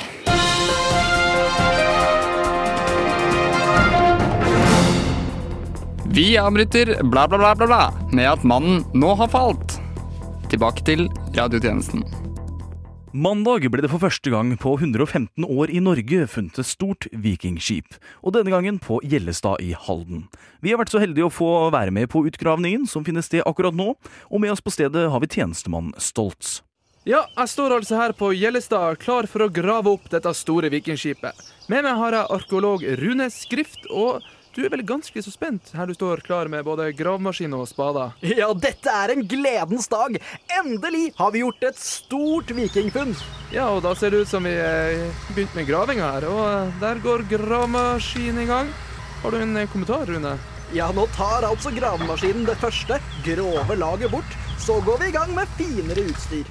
Vi avbryter bla, bla, bla, bla, bla med at mannen nå har falt. Tilbake til radiotjenesten. Mandag ble det for første gang på 115 år i Norge funnet et stort vikingskip, og denne gangen på Gjellestad i Halden. Vi har vært så heldige å få være med på utgravningen som finner sted akkurat nå, og med oss på stedet har vi tjenestemann Stoltz. Ja, jeg står altså her på Gjellestad, klar for å grave opp dette store vikingskipet. Med meg har jeg arkeolog Rune Skrift, og du er vel ganske så spent her du står klar med både gravemaskin og spader. Ja, dette er en gledens dag. Endelig har vi gjort et stort vikingfunn. Ja, og da ser det ut som vi begynte begynt med gravinga her, og eh, der går gravemaskinen i gang. Har du en eh, kommentar, Rune? Ja, nå tar altså gravemaskinen det første, grove laget bort. Så går vi i gang med finere utstyr.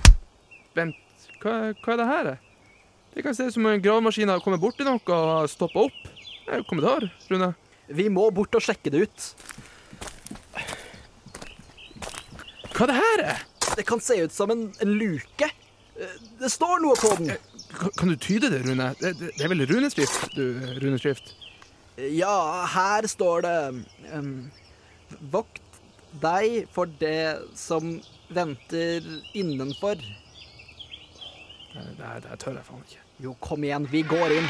Vent, hva, hva er det her? Det kan se ut som en gravemaskin har kommet borti noe og stoppa opp. Eh, Kommentar, Rune? Vi må bort og sjekke det ut. Hva er det her? Det kan se ut som en, en luke. Eh, Det står noe på den. Kan, kan du tyde det, Rune? Det, det, det er vel runeskrift, du, runeskrift? Ja, her står det um, Vokt deg for det som venter innenfor. Det, det, det tør jeg faen ikke. Jo, kom igjen, vi går inn.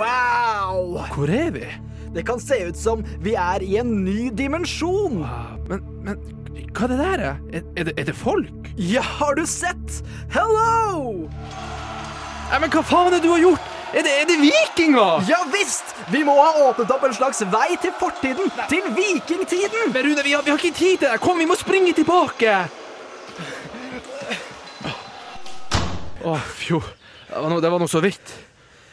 Wow! Hvor er vi? Det kan se ut som vi er i en ny dimensjon. Men, men hva er det der? Er, er, det, er det folk? Ja, har du sett? Hello! Nei, men hva faen er det du har gjort? Er det, er det vikinger? Ja visst! Vi må ha åpnet opp en slags vei til fortiden. Til vikingtiden. Men Rune, vi har, vi har ikke tid til det. Kom, vi må springe tilbake. Å, fjo. Det var noe, det var noe så vidt.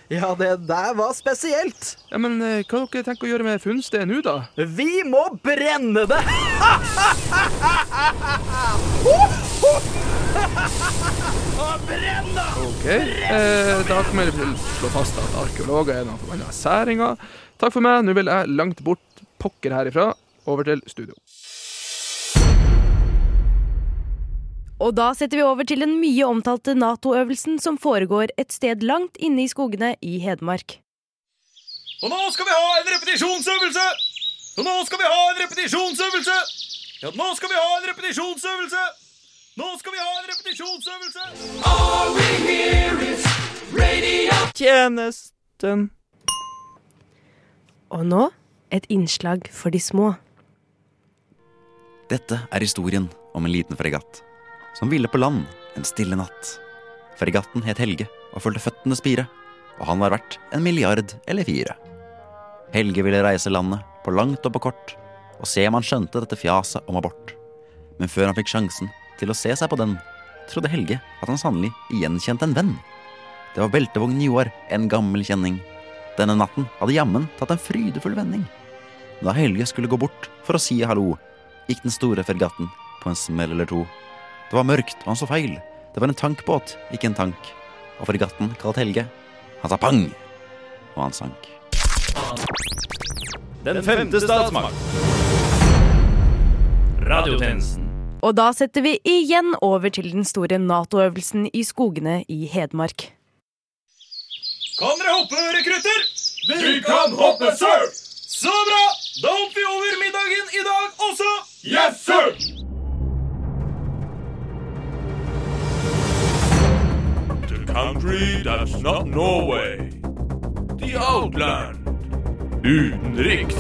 Ja, det der var spesielt. Ja, Men eh, hva dere tenker å gjøre med funnstedet nå, da? Vi må brenne det! Brenn, da! Ok, eh, da kan vi slå fast at arkeologer er noen forbanna særinger. Takk for meg, nå vil jeg langt bort pokker herifra. Over til studio. Og da setter vi over til den mye omtalte Nato-øvelsen som foregår et sted langt inne i skogene i Hedmark. Og nå skal vi ha en repetisjonsøvelse! Og nå skal vi ha en repetisjonsøvelse! Ja, nå skal vi ha en repetisjonsøvelse! Nå skal vi ha en repetisjonsøvelse! All we hear is radio. Tjenesten. Og nå et innslag for de små. Dette er historien om en liten fregatt som ville på land en stille natt. Fregatten het Helge og fulgte føttene spire, og han var verdt en milliard eller fire. Helge ville reise landet på langt og på kort, og se om han skjønte dette fjaset om abort. Men før han fikk sjansen til å se seg på den, trodde Helge at han sannelig gjenkjente en venn. Det var beltevogn Joar, en gammel kjenning. Denne natten hadde jammen tatt en frydefull vending. Da Helge skulle gå bort for å si hallo, gikk den store fregatten på en smell eller to. Det var mørkt, og han så feil. Det var en tankbåt, ikke en tank. Og fregatten kalt Helge, han sa pang, og han sank. Den femte statsmakt. Radiotjenesten. Og da setter vi igjen over til den store Nato-øvelsen i skogene i Hedmark. Kan dere hoppe, rekrutter? Vi kan hoppe, sir! Så bra! Da hopper vi over middagen i dag også. Yes, sir! Country that's not Norway. The outland. Utenriks.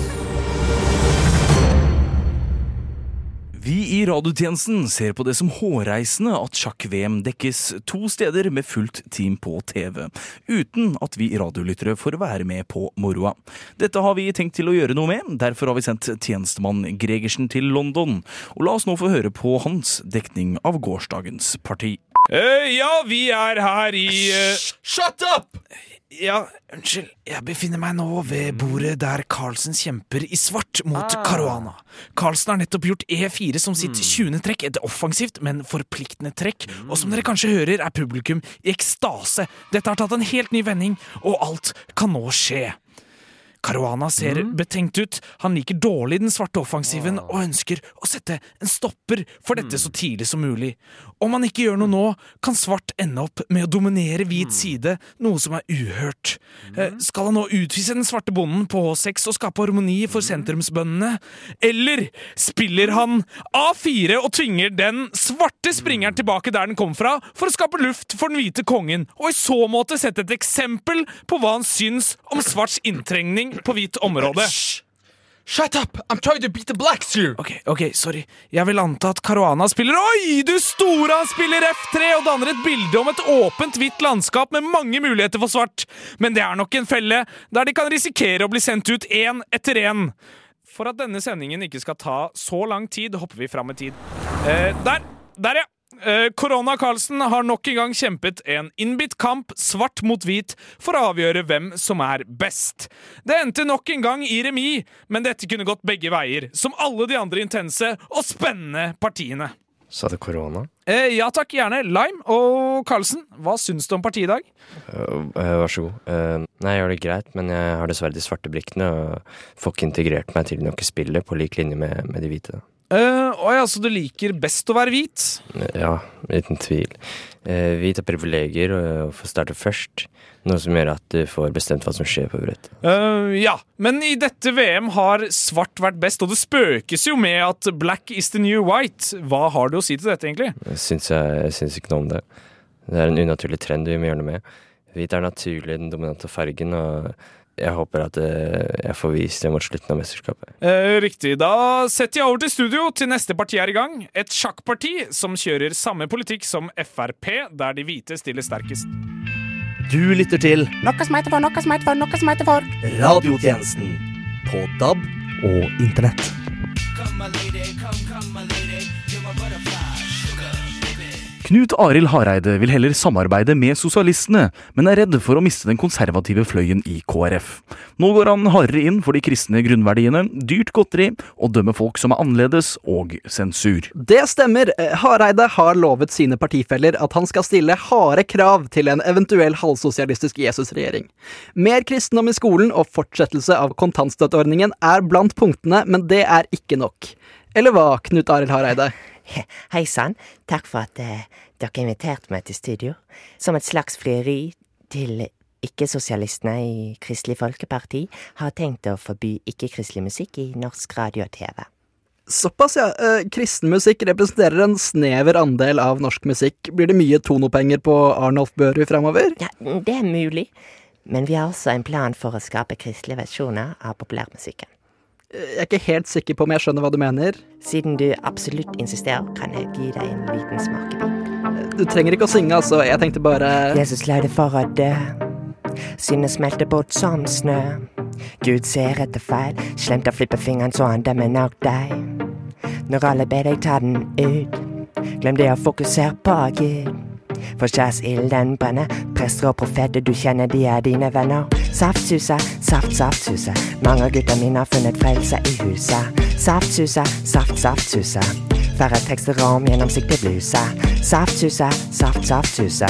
Vi i radiotjenesten ser på det som hårreisende at sjakk-VM dekkes to steder med fullt team på TV, uten at vi radiolyttere får være med på moroa. Dette har vi tenkt til å gjøre noe med, derfor har vi sendt tjenestemann Gregersen til London. Og la oss nå få høre på hans dekning av gårsdagens parti. Eh, ja, vi er her i uh... Shut up! Ja, unnskyld. Jeg befinner meg nå ved bordet der Carlsen kjemper i svart mot Caruana. Carlsen har nettopp gjort E4 som sitt 20. trekk, et offensivt, men forpliktende trekk. Og som dere kanskje hører, er publikum i ekstase. Dette har tatt en helt ny vending, og alt kan nå skje. Caruana ser Mm. betenkt ut. Han liker dårlig den svarte offensiven og ønsker å sette en stopper for dette så tidlig som mulig. Om han ikke gjør noe nå, kan svart ende opp med å dominere hvit side, noe som er uhørt. Eh, Skal han nå utvise den svarte bonden på H6 og skape harmoni for sentrumsbøndene? Eller spiller han A4 og tvinger den svarte springeren tilbake der den kom fra, for å skape luft for den hvite kongen, og i så måte sette et eksempel på hva han syns om svarts inntrengning på hvitt område? Shut up! I'm trying to beat the blacks here! Ok, ok, sorry. Jeg vil anta at Caruana spiller Oi, du store! Han spiller F3 og danner et bilde om et åpent, hvitt landskap med mange muligheter for svart. Men det er nok en felle, der de kan risikere å bli sendt ut én etter én. For at denne sendingen ikke skal ta så lang tid, hopper vi fram i tid. Eh, der! Der, ja! Eh, Karlsen har nok en gang kjempet en innbitt kamp, svart mot hvit, for å avgjøre hvem som er best. Det endte nok en gang i remis, men dette kunne gått begge veier, som alle de andre intense og spennende partiene. Sa du korona? Eh, ja takk, gjerne. Lime og Karlsen, hva syns du om partiet i dag? Uh, uh, vær så god. Uh, nei, jeg gjør det greit, men jeg har dessverre de svarte brikkene og får ikke integrert meg til noe spillet på lik linje med, med de hvite. Uh, å ja, så du liker best å være hvit? Ja, uten tvil. Uh, hvit har privilegier og får starte først, noe som gjør at du får bestemt hva som skjer på brettet. Uh, ja, men i dette VM har svart vært best, og det spøkes jo med at black is the new white. Hva har du å si til dette, egentlig? Jeg syns, jeg, jeg syns ikke noe om det. Det er en unaturlig trend vi må gjøre noe med. Hvit er naturlig den dominante fargen, og jeg håper at eh, jeg får vist det mot slutten av mesterskapet. Eh, riktig. Da setter jeg over til studio til neste parti er i gang. Et sjakkparti som kjører samme politikk som Frp, der de hvite stiller sterkest. Du lytter til Noe som heter for, noe som heter for, noe som heter for. Radiotjenesten på DAB og Internett. Knut Arild Hareide vil heller samarbeide med sosialistene, men er redd for å miste den konservative fløyen i KrF. Nå går han hardere inn for de kristne grunnverdiene, dyrt godteri, og dømmer folk som er annerledes, og sensur. Det stemmer. Hareide har lovet sine partifeller at han skal stille harde krav til en eventuell halvsosialistisk Jesus-regjering. Mer kristendom i skolen og fortsettelse av kontantstøtteordningen er blant punktene, men det er ikke nok. Eller hva, Knut Arild Hareide? Hei sann, takk for at eh, dere inviterte meg til studio. Som et slags frieri til ikke-sosialistene i Kristelig Folkeparti har tenkt å forby ikke-kristelig musikk i norsk radio og TV. Såpass, ja. Eh, kristen musikk representerer en snever andel av norsk musikk. Blir det mye tonopenger på Arnolf Børud fremover? Ja, det er mulig, men vi har også en plan for å skape kristelige versjoner av populærmusikken. Jeg er ikke helt sikker på om jeg skjønner hva du mener. Siden du absolutt insisterer, kan jeg gi deg en liten smakebit. Du trenger ikke å synge, altså. Jeg tenkte bare Jesus lagde for å dø. Synet smelter bort som snø. Gud ser etter feil. Slemt å flippe fingeren så han dømmer nok deg. Når alle ber deg ta den ut, glem det å fokusere på Gud. For kjærsilden brenner. Prester og profeter, du kjenner de er dine venner. Saftsusa, saft, saftsusa. Mange av gutta mine har funnet frelse i huset. Saftsusa, saft, saftsusa. Færre tekster om gjennomsiktig bluse. Saftsusa, saft, saftsusa.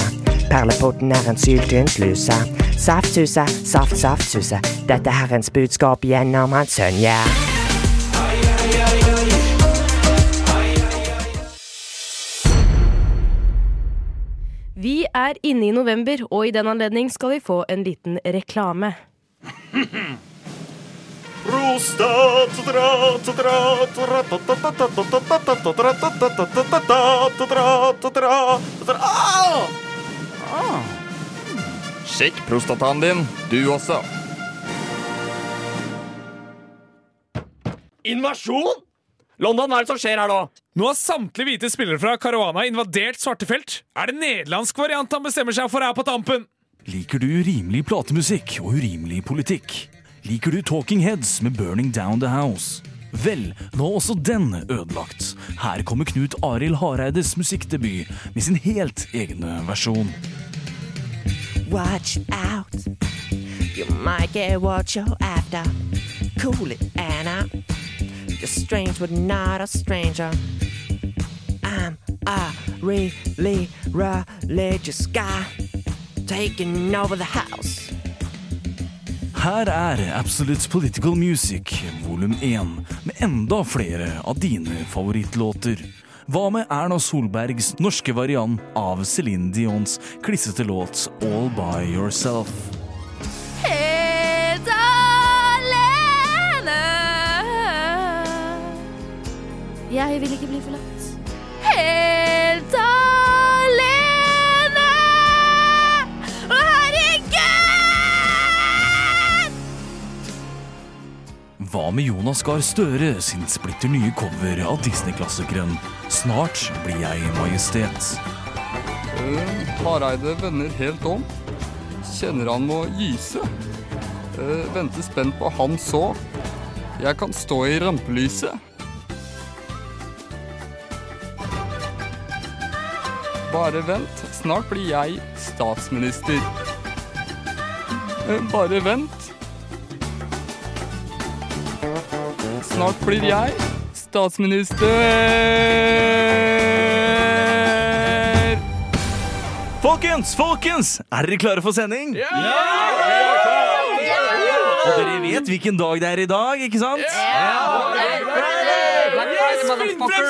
Perlepotten er en syltynn sluse. Saftsusa, saft, saftsusa. Dette er Herrens budskap gjennom hans sønn, yeah. Er inne i november, og i den anledning skal vi få en liten reklame. Sjekk prostataen din, du også. Invasjon? London, hva er det som skjer her nå? Nå har samtlige hvite spillere fra Caruana invadert svarte felt. Er det nederlandsk variant han bestemmer seg for her på tampen? Liker du urimelig platemusikk og urimelig politikk? Liker du Talking Heads med Burning Down the House? Vel, nå er også den ødelagt. Her kommer Knut Arild Hareides musikkdebut med sin helt egne versjon. Watch out. You might get what you're after. Cool it, Anna. You're strange, but not a stranger. I'm a really religious guy taking over the house. Her er Absolute Political Music volum 1 med enda flere av dine favorittlåter. Hva med Erna Solbergs norske variant av Céline Dions klissete låt All By Yourself? Jeg vil ikke bli forlatt. Helt alene. Å, herregud! Hva med Jonas Gahr Støre sin splitter nye cover av Disney-klassikeren Snart blir jeg majestet? Eh, Hareide vender helt om. Kjenner han må gyse. Eh, venter spent på han så. Jeg kan stå i rampelyset. Bare vent, snart blir jeg statsminister. Eh, Bare vent. Snart blir jeg statsminister. Folkens, folkens! Er dere klare for sending? Ja! Og dere vet hvilken dag det er i dag, ikke sant? Finn frem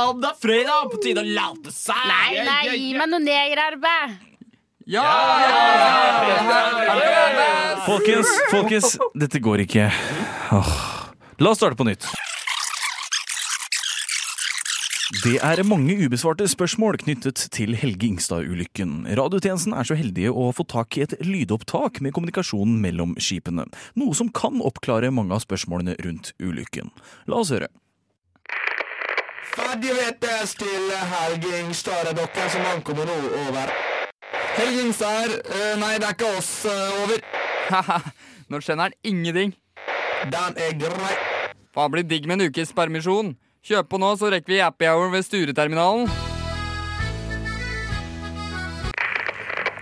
Ja, det er fredag, på tide å late seg. Nei, nei, gi meg noe negerarbeid. Ja! Folkens, folkens, dette går ikke. Åh. La oss starte på nytt. Det er mange ubesvarte spørsmål knyttet til Helge Ingstad-ulykken. Radiotjenesten er så heldige å få tak i et lydopptak med kommunikasjonen mellom skipene, noe som kan oppklare mange av spørsmålene rundt ulykken. La oss høre. Ferdig VTS til er dere som ankommer nå? Over. Helgings her. Eh, nei, det er ikke oss. Uh, over. Haha, Nå skjønner han ingenting. Den er grei. Faen, blir digg med en ukes permisjon. Kjøp på nå, så rekker vi happy hour ved Stureterminalen.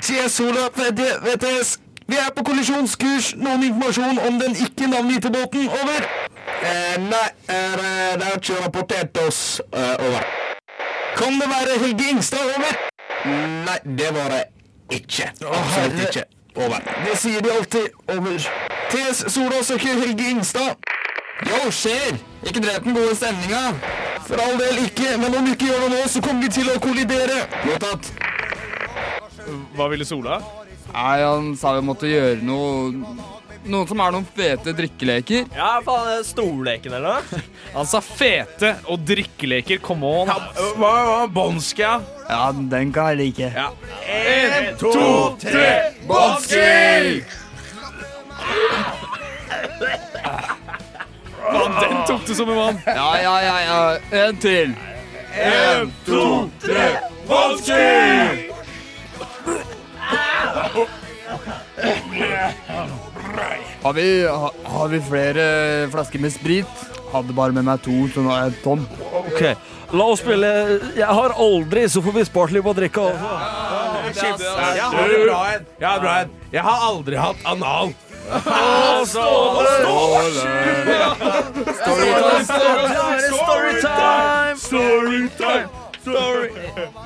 Sier Sola VTS. Vi er på kollisjonskurs. Noen informasjon om den ikke navngitte båten? Over. Eh, nei, er, eh, det er ikke rapportert oss. Eh, over. Kan det være Helge Ingstad? Over. Nei, det var det ikke. Absolutt ikke. Over. Det sier de alltid. Over. TS Sola søker Helge Ingstad. Yo, skjer! Ikke drep den gode stemninga. For all del ikke, men om vi ikke gjør det nå, så kommer vi til å kollidere. Mottatt. Hva ville Sola? Nei, han sa vi måtte gjøre noe Noen som er noen fete drikkeleker. Ja, faen, det stolleken eller noe? Han sa fete og drikkeleker. Come on. Hva var bånska? Ja, den kan jeg like. Ja. En, to, tre, bånski! Faen, den tok du som en mann. Ja, ja, ja, ja. En til. En, to, tre, bånski! Har vi, ha, har vi flere flasker med sprit? Hadde bare med meg to, så nå er jeg tom. Ok, la oss spille Jeg har aldri, så får vi spart litt på å drikke. Jeg har bra en. Jeg har bra en. Jeg har aldri hatt anal. Storytime! Storytime! Story.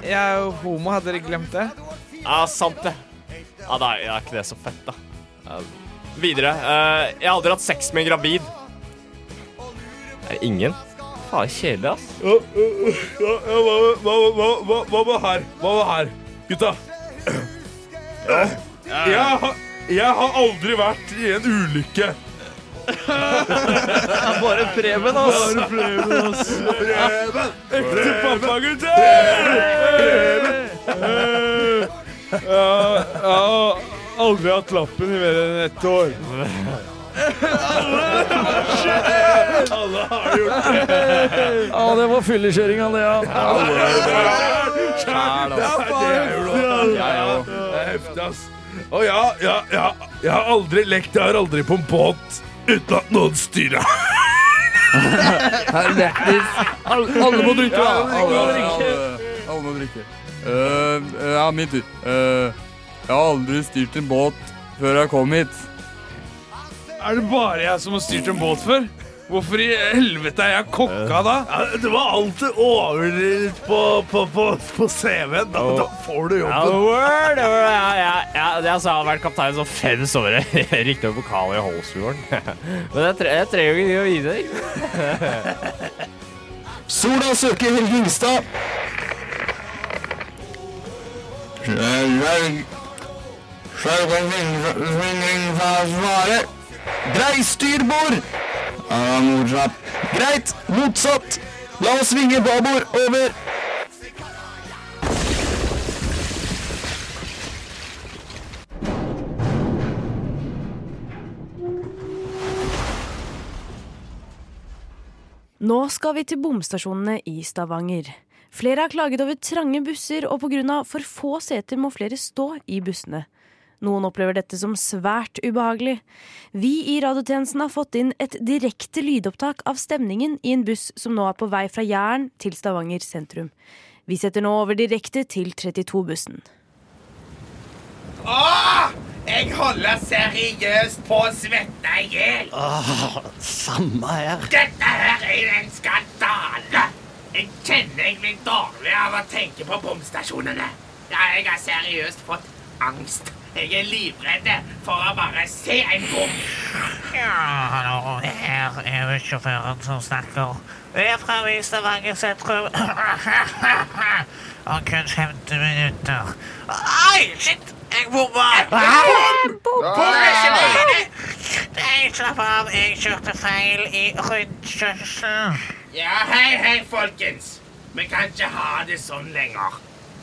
Jeg er jo homo, hadde dere glemt det? Ja, sant det. Ja, da er ikke det så fett, da. Uh, videre. Uh, jeg har aldri hatt sex med en gravid. Er det ingen? Faen, kjedelig, ass. Ja, ja, hva, hva, hva, hva, hva med her? Hva med her? Gutta. Ja. Jeg, har, jeg har aldri vært i en ulykke. Bare Preben, ass. Bare Preben, ass. Preben! Ekte pappagutter! Ja, jeg har aldri hatt lappen i mer enn ett år. Alle har gjort det. Ja, det var fyllekjøringa, det, ja. Det er er heftig, ass. Å ja, ja, ja. Jeg har aldri lekt, jeg har aldri på en båt uten at noen styrer. Alle må drikke. Alle må drikke. Drikke. Eh, ja, min tur. Eh, jeg har aldri styrt en båt før jeg kom hit. Er det bare jeg som har styrt en båt før? Hvorfor i helvete er jeg kokka da? Ja, det var alltid overdrevet på, på, på, på CV-en. Da, da får du Ja, jobben. word, word, ja, ja, ja. jeg, jeg har vært kaptein sånn fem somre. Riktignok vokal i Holsfjorden. Men jeg, tre, jeg trenger jo ikke å vite det. Sola søker Helge Ingstad. Drei styrbord. Ja, motsatt. Greit, motsatt. La oss svinge babord over. Nå skal vi til bomstasjonene i Stavanger. Flere har klaget over trange busser, og pga. for få seter må flere stå i bussene. Noen opplever dette som svært ubehagelig. Vi i radiotjenesten har fått inn et direkte lydopptak av stemningen i en buss som nå er på vei fra Jæren til Stavanger sentrum. Vi setter nå over direkte til 32-bussen. Åh! Jeg holder seriøst på å svette i hjel. Samme her. Dette her er en skandale. Jeg kjenner jeg blir dårlig av å tenke på bomstasjonene. Ja, jeg har seriøst fått angst. Jeg er livredd for å bare se en bom. Ja, hallo, her er jo sjåføren som snakker. Vi er fra i Stavanger sentrum. Om kun 50 minutter. Ai, shit! Jeg bomma! Bom! Bom ikke slapp av. Jeg kjørte feil i rundkjørselen. Ja, hei, hei, folkens. Vi kan ikke ha det sånn lenger.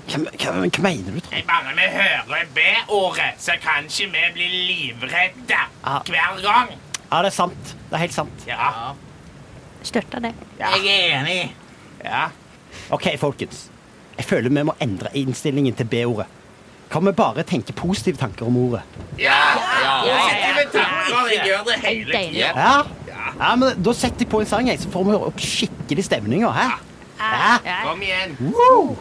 Hva, hva, hva mener du, Trond? Bare vi hører B-ordet, så kan ikke vi bli livredde hver gang. Ja, det er sant. Det er helt sant. Ja. Støtter det. Jeg er enig. Ja. OK, folkens. Jeg føler vi må endre innstillingen til B-ordet. Kan vi bare tenke positive tanker om ordet? Ja, positive tanker. Jeg gjør det hele tiden. Ja? Ja men Da setter jeg på en sang, jeg, så får vi opp skikkelig stemning. Hæ? Ja. Kom igjen. Woo!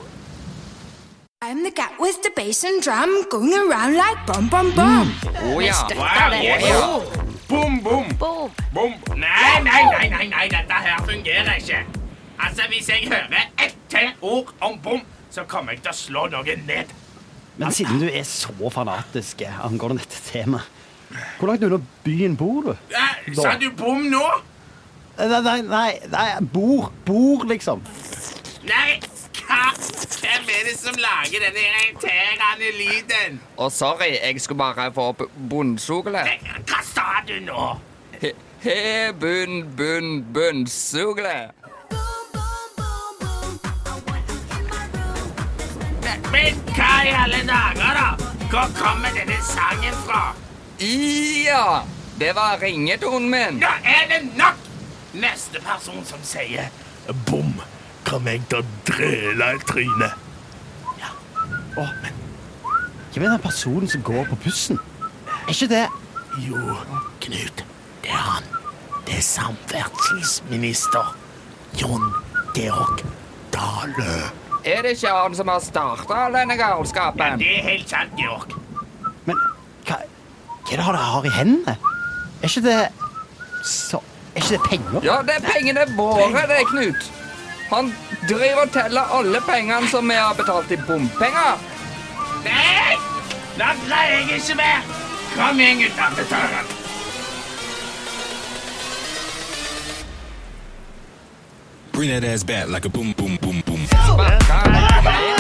I'm the cat with the bass and drum going around like bum bum bum. Å ja. Støtter Wow, det. yes. Bom, bom. Bom. Nei, nei, nei, nei, nei, dette her fungerer ikke. Altså, Hvis jeg hører ett til ord om bom, så kommer jeg til å slå noen ned. Men siden du er så fanatisk angående dette temaet, hvor langt unna byen bor du? Eh, Sa du bom nå? Nei, nei, nei, nei bor. Bor, liksom. Nei, hva? Hvem er det som lager denne irriterende lyden? Og sorry, jeg skulle bare få opp bunnsugle. Hva sa du nå? He, he bunn, bunn, bunnsugle. Men hva i alle dager, da? Hvor kommer denne sangen fra? Ja, det var ringetonen min. Nå er det nok! Neste person som sier bom, kommer jeg til å drøle i trynet. Ja. Å, men Hvem er den personen som går på bussen? Er ikke det Jo, Knut. Det er han. Det er samferdselsminister Jon Georg Dale. Er det ikke han som har starta denne galskapen? Ja, Det er helt sant, Georg. Men hva, er det dere har i hendene? Er ikke det så, Er ikke det penger? Ja, det er pengene våre, det, Knut. Han driver og teller alle pengene som vi har betalt i bompenger. Nei! Da greier jeg ikke mer. Kom igjen, gutta. Den. Bring that ass back like a boom, boom, boom, boom. Dette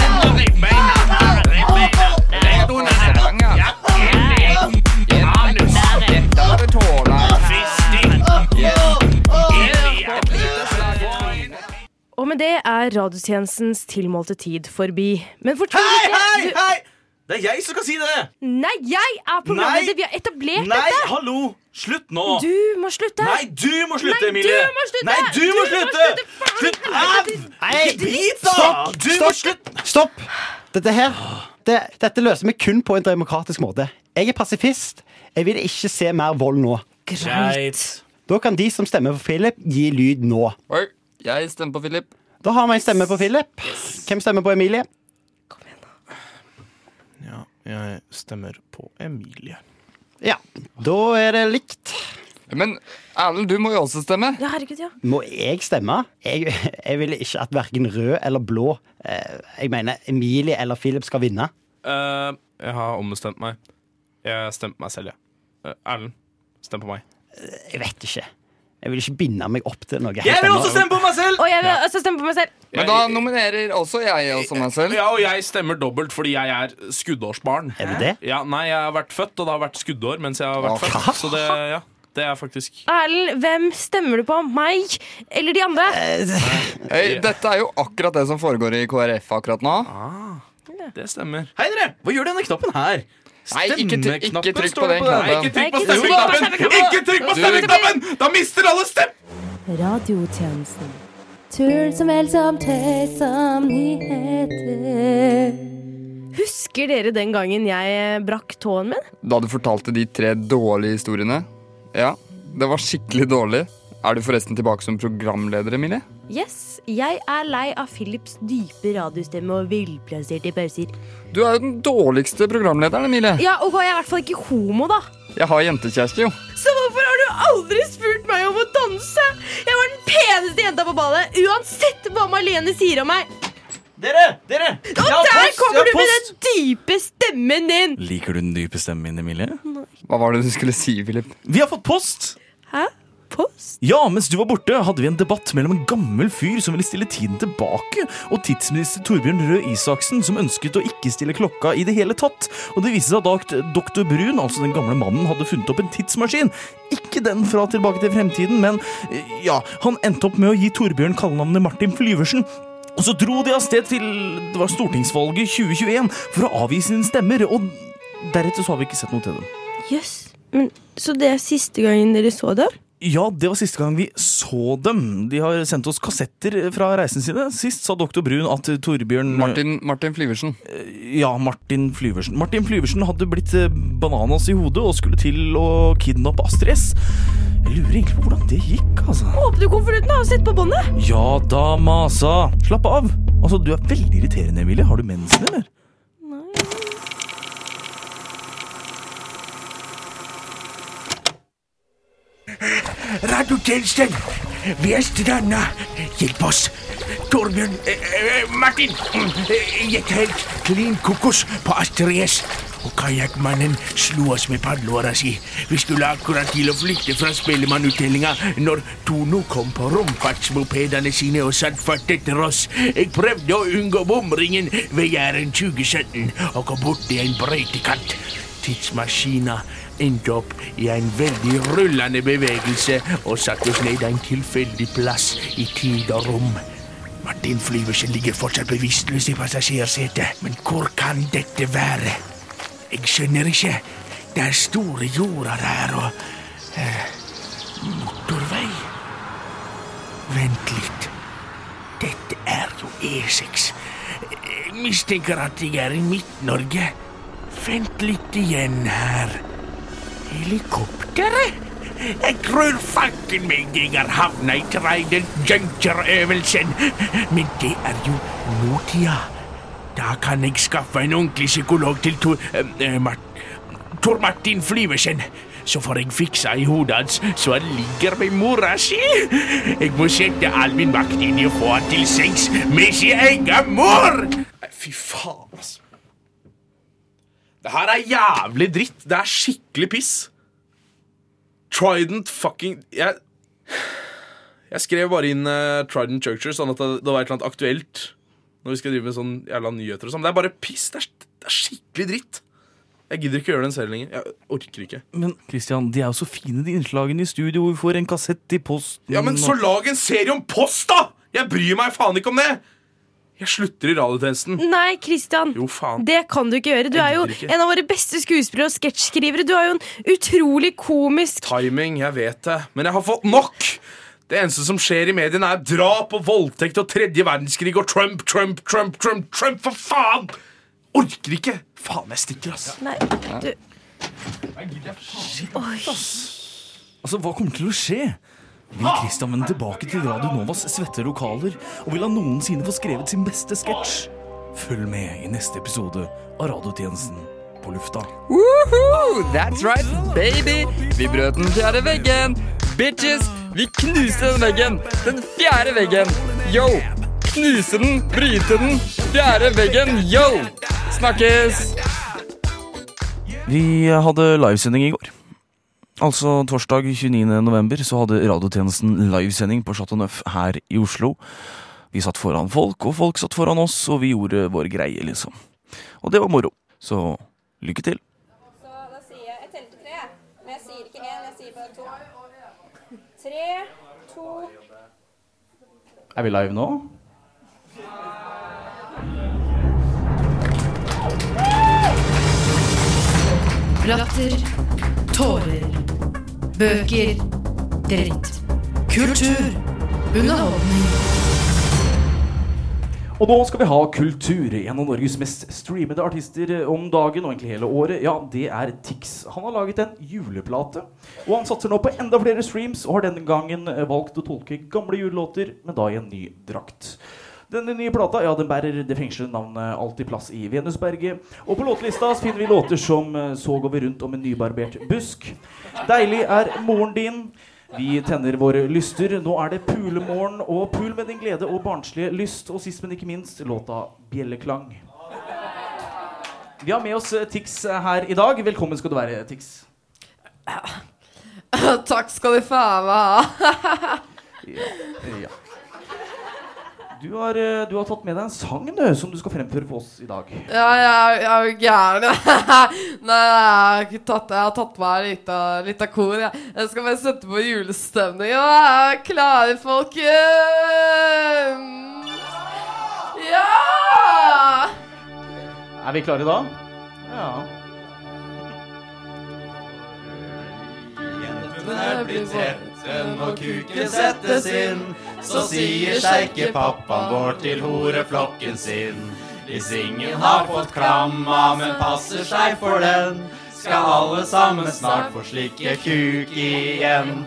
Og med det er radiotjenestens tilmålte tid forbi. Men fortvil Hei, ikke! hei, hei! Det er jeg som skal si det! Nei, jeg er programleder! Vi har etablert Nei, dette! hallo! Slutt nå! Du må slutte! Nei, du må slutte, Nei, Emilie! du må slutte! Nei, du, Du må må slutte! Slutt! Au! Nei, Bit, da! Stopp! Du må slutte! Stopp! Dette her det, Dette løser vi kun på en demokratisk måte. Jeg er pasifist. Jeg vil ikke se mer vold nå. Greit. Da kan de som stemmer for Philip, gi lyd nå. Oi, jeg stemmer på Philip. Da har vi en stemme på Philip. Hvem stemmer på Emilie? Kom igjen, da. Ja, jeg stemmer på Emilie. Ja, da er det likt. Men Erlend, du må jo også stemme. Ja, herregud, ja. Må jeg stemme? Jeg, jeg vil ikke at verken rød eller blå eh, Jeg mener Emilie eller Philip skal vinne. Uh, jeg har ombestemt meg. Jeg stemte på meg selv, ja. Uh, Erlend, stem på meg. Jeg vet ikke. Jeg vil ikke binde meg opp til noe. Jeg vil også stemme på meg selv! Og jeg vil også stemme på meg selv. Men da nominerer også jeg også meg selv. Ja, og jeg stemmer dobbelt fordi jeg er skuddårsbarn. Er du det? Ja, nei, jeg har vært født, og det har vært skuddår mens jeg har vært Hva? født. Så det, ja, det er faktisk Erlend, hvem stemmer du på? Meg eller de andre? Hey, dette er jo akkurat det som foregår i KrF akkurat nå. Det stemmer. Hei, dere! Hva gjør denne knappen her? Stemmeknappen står på det den på Nei, ikke trykk på stemmeknappen! Ikke trykk på stemmeknappen! Da mister alle stem! Radiotjenesten. Tull som helst som tøys som nyheter. Husker dere den gangen jeg eh, brakk tåen min? Da du fortalte de tre dårlige historiene. Ja, det var skikkelig dårlig. Er du forresten tilbake som programleder, Emilie? Yes, jeg er lei av Philips dype radiostemme og villplasserte pauser. Du er jo den dårligste programlederen, Emilie. Ja, og jeg er i hvert fall ikke homo, da. Jeg har jentekjæreste, jo. Så hvorfor har du aldri spurt meg om å danse? Jeg var den peneste jenta på ballet, uansett hva Marlene sier om meg. Dere! Dere! Og Jeg har der post, kommer du med den dype stemmen din! Liker du den dype stemmen min, Emilie? Hva var det du skulle si, Philip? Vi har fått post! Hæ? Post? Ja, mens du var borte, hadde vi en debatt mellom en gammel fyr som ville stille tiden tilbake, og tidsminister Torbjørn Røe Isaksen, som ønsket å ikke stille klokka i det hele tatt. Og det viste seg at doktor Brun, altså den gamle mannen, hadde funnet opp en tidsmaskin. Ikke den fra Tilbake til fremtiden, men eh, ja, han endte opp med å gi Torbjørn kallenavnet Martin Flyversen. Og så dro de av sted til det var stortingsvalget 2021 for å avgi sine stemmer, og deretter så har vi ikke sett noe til dem. Jøss. Men Så det er siste gangen dere så det? Ja, det var siste gang vi så dem. De har sendt oss kassetter fra reisen sine. Sist sa doktor Brun at Torbjørn Martin, Martin Flyversen. Ja, Martin Flyversen. Martin Flyversen hadde blitt eh, bananas i hodet og skulle til å kidnappe Astrid S. Jeg lurer egentlig på hvordan det gikk, altså. Åpne konvolutten og sett på båndet! Ja da, masa. Slapp av. Altså, Du er veldig irriterende, Emilie. Har du mensen, eller? Radiotjenesten! Vi er stranda. Hjelp oss. Torbjørn eh, eh, Martin eh, gikk helt klin kokos på Astrid S. Og kajakkmannen slo oss med padleåra si. Vi skulle akkurat til å flykte fra Spellemannutdelinga når Tono kom på romfartsmopedene sine og satt fart etter oss. Jeg prøvde å unngå bomringen ved Jæren 2017 og kom borti en brøytekant. Tidsmaskina endte opp i en veldig rullende bevegelse og satte oss ned en tilfeldig plass i tid og rom. Martin Flyversen ligger fortsatt bevisstløs i passasjersetet, men hvor kan dette være? Jeg skjønner ikke. Det er store jorder her og eh, motorvei. Vent litt. Dette er jo E6. Jeg mistenker at jeg er i Midt-Norge. Vent litt igjen her. Helikopteret? Jeg tror fanken meg jeg har havna i Trident Juncture-øvelsen. Men det er jo nåtida. Da kan jeg skaffe en ordentlig psykolog til Tor, eh, eh, Mart, Tor Martin Flyversen. Så får jeg fiksa i hodet hans så han ligger med mora si. Jeg må sette all min makt inn i å få han til sengs med sin egen mor. Fy faen, altså. Det her er jævlig dritt. Det er skikkelig piss. Trident fucking Jeg, jeg skrev bare inn uh, Trident Churcher, sånn at det, det var et eller annet aktuelt når vi skal drive med sånn jævla nyheter og sånn. Det er bare piss. Det er, det er skikkelig dritt. Jeg gidder ikke å gjøre den selv lenger. Jeg orker ikke. Men Christian, de er jo så fine, de innslagene i studio. hvor Vi får en kassett i posten. Ja, men så lag en serie om post, da! Jeg bryr meg faen ikke om det! Jeg slutter i radiotjenesten. Nei, Christian. Jo, faen. Det kan du ikke gjøre. Du er jo en av våre beste skuespillere og sketsjskrivere. Du er jo en utrolig komisk Timing, jeg vet det. Men jeg har fått nok! Det eneste som skjer i mediene, er drap og voldtekt og tredje verdenskrig og Trump, Trump, Trump, Trump, Trump, for faen! Orker ikke! Faen, jeg stikker, ass. Nei, du Oi. Altså, Hva kommer til å skje? Vil Christian vende tilbake til Radio Novas svette lokaler? Og vil han noensinne få skrevet sin beste sketsj? Følg med i neste episode av Radiotjenesten på lufta. Woohoo! That's right, baby! Vi brøt den fjerde veggen. Bitches, vi knuste den veggen. Den fjerde veggen. Yo! Knuse den, bryte den. Fjerde veggen, yo! Snakkes! Vi hadde livesending i går. Altså torsdag 29. november så hadde radiotjenesten livesending på Chateau Neuf her i Oslo. Vi satt foran folk, og folk satt foran oss, og vi gjorde vår greie, liksom. Og det var moro. Så lykke til. Så da sier jeg Jeg teller til tre. Men jeg sier ikke én, jeg sier bare to. Tre, to Er vi live nå? Latter. Tårer. Bøker. Dritt. Kultur. Underholdning. Og nå skal vi ha kultur. En av Norges mest streamede artister om dagen og egentlig hele året, ja, det er Tix. Han har laget en juleplate, og han satser nå på enda flere streams, og har denne gangen valgt å tolke gamle julelåter, men da i en ny drakt. Denne nye plata ja, den bærer det fengslede navnet Alltid plass i Venusberget. Og på låtelista så finner vi låter som eh, Så går vi rundt om en nybarbert busk. Deilig er moren din. Vi tenner våre lyster. Nå er det pulemorgen og pul med din glede og barnslige lyst. Og sist, men ikke minst, låta Bjelleklang. Vi har med oss eh, Tix eh, her i dag. Velkommen skal du være, Tix. Takk skal du faen meg ha. Ja, ja. Du har, eh, du har tatt med deg en sang du, som du skal fremføre for oss i dag. Ja, jeg, jeg er jo gæren. Nei, jeg har tatt Jeg har tatt meg litt av, litt av kor. Jeg. jeg skal bare sette på julestemning. Og jeg er klare, folkens. Ja! Er vi klare da? Ja. Jentene blir trette når kuken settes inn. Så sier sjeikepappaen vår til horeflokken sin. Hvis ingen har fått klamma, men passer seg for den, skal alle sammen snart få slikke kuk igjen.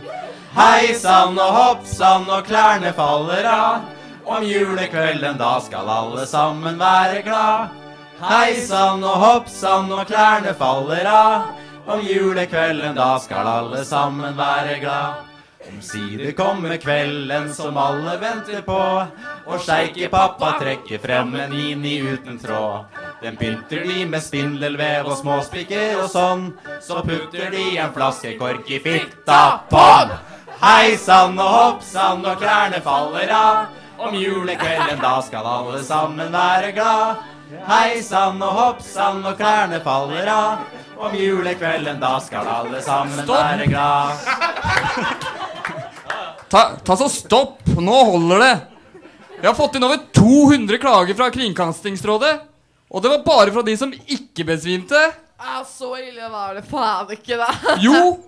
Hei sann og hopp sann og klærne faller av. Om julekvelden da skal alle sammen være glad. Hei sann og hopp sann og klærne faller av. Om julekvelden da skal alle sammen være glad. Omsider kommer kvelden som alle venter på, og sjeikepappa trekker frem en mini uten tråd. Den pynter de med spindelvev og småspiker og sånn, så putter de en flaske kork i fitta på'n. Hei sann og hopp sann og klærne faller av. Om julekvelden da skal alle sammen være glad. Hei sann og hopp sann og klærne faller av. Om julekvelden da skal alle sammen Stopp! være glad. Ta, ta så stopp! Nå holder det! Jeg har fått inn over 200 klager fra Kringkastingsrådet. Og det var bare fra de som ikke besvimte. Ja, så ille var det faen ikke, da. Jo!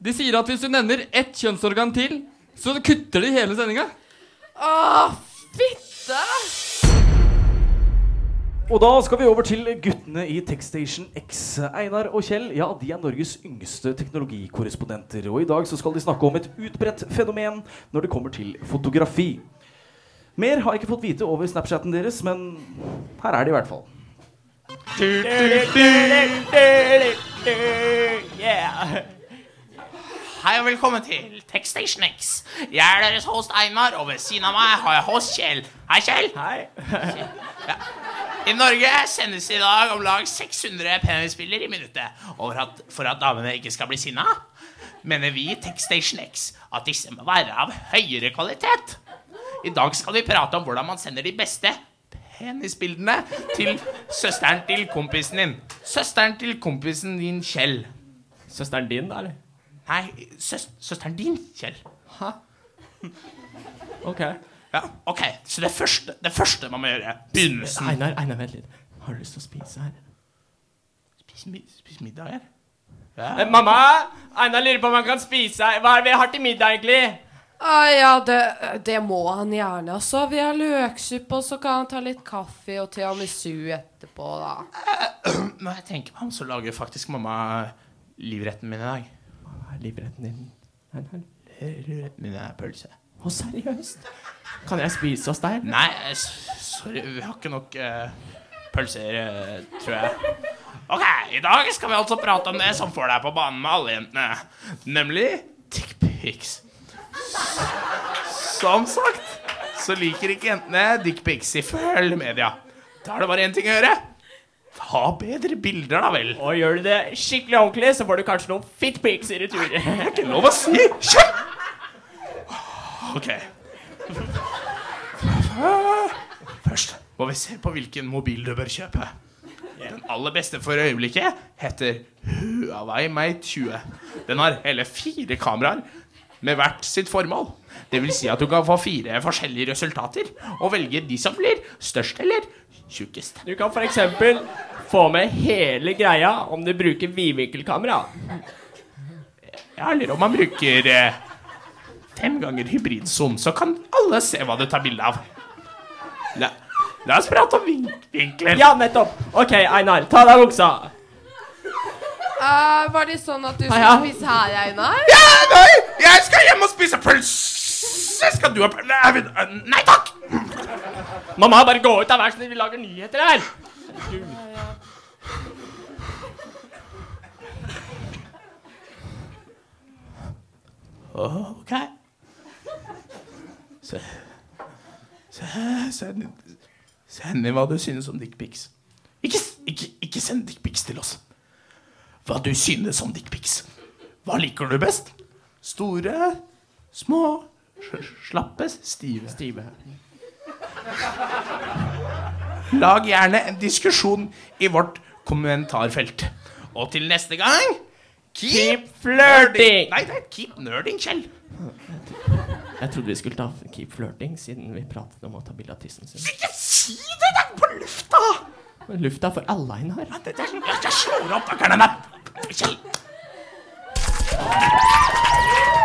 De sier at hvis du nevner ett kjønnsorgan til, så kutter de hele sendinga. Åh, fitte! Og da skal vi over til guttene i Techstation X. Einar og Kjell ja, de er Norges yngste teknologikorrespondenter. Og i dag så skal de snakke om et utbredt fenomen når det kommer til fotografi. Mer har jeg ikke fått vite over Snapchaten deres, men her er det i hvert fall. Yeah. Hei og velkommen til Techstation X. Jeg er deres host Einar, og ved siden av meg har jeg host Kjell. Hei, Kjell. Hei. Ja. I Norge sendes i dag om lag 600 penisbilder i minuttet. Og for at, for at damene ikke skal bli sinna, mener vi i Techstation X at disse må være av høyere kvalitet. I dag skal vi prate om hvordan man sender de beste penisbildene til søsteren til kompisen din. Søsteren til kompisen din, Kjell. Søsteren din, da, eller? Nei, søs søsteren din, Kjell. Hæ? Ok. Ja, ok. Så det første, det første man må gjøre Begynnelsen. Einar, Einar, vent litt. Har du lyst til å spise her? Spise, mi spise middag her? Eh, mamma! Einar lurer på om han kan spise her. Hva er det vi har til middag, egentlig? Ah, ja, det, det må han gjerne. Altså, vi har løksuppe, og så kan han ta litt kaffe og tiramisu etterpå, da. Når jeg tenker meg om, så lager faktisk mamma livretten min i dag. Hva er livretten din? Livretten min er pølse. Å, seriøst? Kan jeg spise oss der? Nei, eh, sorry, vi har ikke nok uh, pølser, uh, tror jeg. Ok, i dag skal vi altså prate om det som får deg på banen med alle jentene. Nemlig dickpics. Som sagt så liker ikke jentene dickpics ifølge media. Da er det bare én ting å gjøre. Ta bedre bilder, da vel. Og gjør du det skikkelig ordentlig, så får du kanskje noen fitpics i retur. Det er ikke lov å si! Kjør! OK. Først må vi se på hvilken mobil du bør kjøpe. Den aller beste for øyeblikket heter Huawei Mate 20. Den har hele fire kameraer med hvert sitt formål. Det vil si at du kan få fire forskjellige resultater og velge de som blir størst eller tjukkest. Du kan f.eks. få med hele greia om du bruker vidvinkelkamera. Ja, eller om man bruker eh, fem ganger hybridzoom, så kan alle se hva du tar bilde av. La, la oss prate om vin vinkler. Ja, nettopp. OK, Einar, ta av deg buksa. Eh, var det sånn at du skulle ja. spise her, Einar? Ja, nei! Jeg skal hjem og spise pølse! Skal du ha pølse? Nei, takk! Mamma, bare gå ut av vær så snill, vi lager nyheter her. OK. Se, se, send, inn hva du synes om dickpics. Ikke, ikke, ikke send dickpics til oss. Hva du synes om dickpics. Hva liker du best? Store, små, slappe, stive. Stive. Lag gjerne en diskusjon i vårt kommentarfelt. Og til neste gang Keep, flirting! Nei, det er keep nerding, Kjell. Jeg trodde vi skulle ta keep flirting, siden vi pratet om å ta bilde av tissen sin. Ikke si det! Det er på lufta! Men Lufta er for alle, Einar. Det, det, jeg, jeg slår opp akkerne Kjell.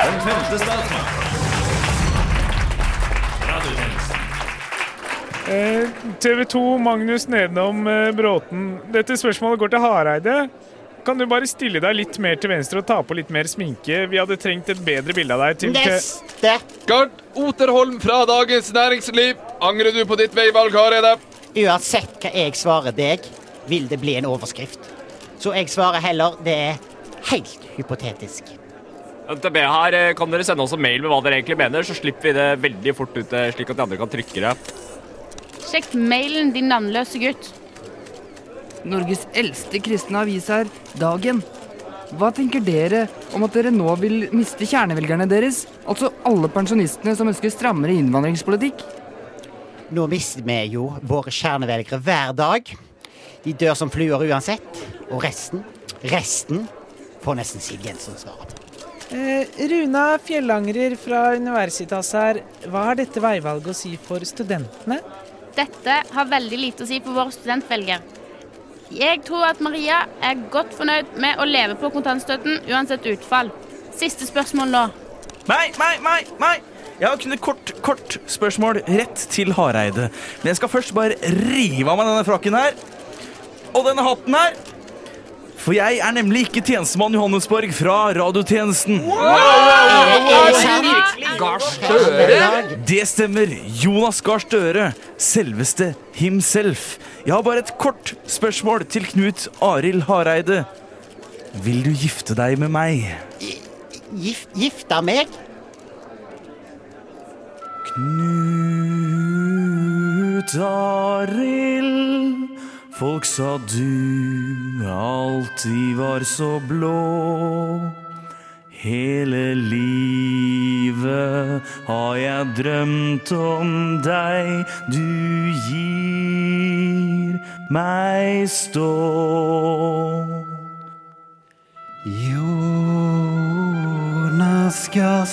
Den femte statsmakt. TV 2 Magnus Nedom eh, Bråten. Dette spørsmålet går til Hareide. Kan du bare stille deg litt mer til venstre og ta på litt mer sminke? Vi hadde trengt et bedre bilde av deg til Neste! Gard Oterholm fra Dagens Næringsliv. Angrer du på ditt veivalg, Hareide? Uansett hva jeg svarer deg, vil det bli en overskrift. Så jeg svarer heller det er helt hypotetisk. NTB her, eh, kan dere sende oss en mail med hva dere egentlig mener, så slipper vi det veldig fort ut, eh, slik at de andre kan trykke det. Sjekk mailen, din navnløse gutt. Norges eldste kristne avis er Dagen. Hva tenker dere om at dere nå vil miste kjernevelgerne deres? Altså alle pensjonistene som ønsker strammere innvandringspolitikk? Nå mister vi jo våre kjernevelgere hver dag. De dør som fluer uansett. Og resten, resten får nesten Siv Jensen svare på. Eh, Runa Fjellangrer fra Universitas her. Hva har dette veivalget å si for studentene? Dette har veldig lite å si for våre studentvelger. Jeg tror at Maria er godt fornøyd med å leve på kontantstøtten uansett utfall. Siste spørsmål nå. Nei, nei, nei, nei. Jeg har kun et kort, kort spørsmål rett til Hareide. Men jeg skal først bare rive av meg denne frakken her. Og denne hatten her. For jeg er nemlig ikke tjenestemann Johannesborg fra radiotjenesten. Det stemmer. Jonas Gahr Støre. Selveste himself. Jeg har bare et kort spørsmål til Knut Arild Hareide. Vil du gifte deg med meg? Gif, gifte meg? Knut Arild, folk sa du alltid var så blå. Hele livet har jeg drømt om deg, du gir meg stå. Jonas Gahr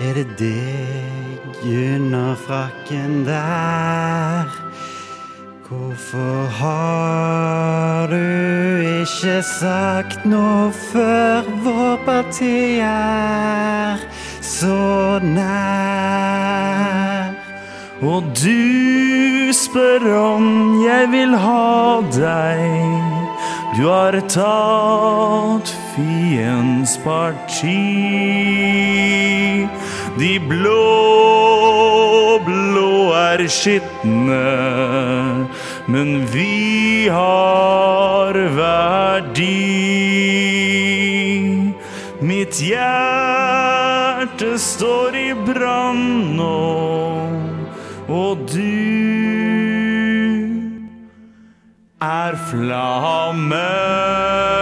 er det deg under frakken der? Hvorfor har du ikke sagt noe før vår parti er så nær? Og du spør om jeg vil ha deg. Du har tatt fiendens parti. De blå, blå er skitne, men vi har verdi. Mitt hjerte står i brann nå, og du er flammen.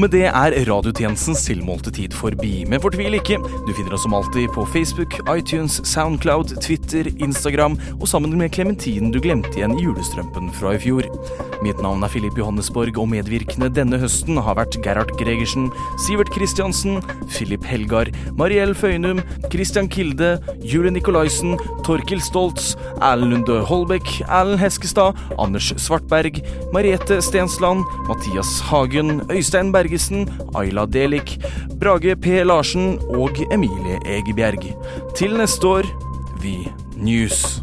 Og med det er radiotjenestens tilmålte tid forbi. Men fortvil ikke, du finner oss som alltid på Facebook, iTunes, Soundcloud, Twitter, Instagram og sammen med Klementinen du glemte igjen i julestrømpen fra i fjor. Mitt navn er Filip Johannesborg, og medvirkende denne høsten har vært Gerhard Gregersen, Sivert Kristiansen, Filip Helgar, Mariell Føynum, Christian Kilde, Julie Nikolaisen, Torkil Stoltz, Erlend Lunde Holbæk, Erlend Heskestad, Anders Svartberg, Mariette Stensland, Mathias Hagen, Øystein Bergesen, Ayla Delik, Brage P. Larsen og Emilie Egebjerg. Til neste år, vi news.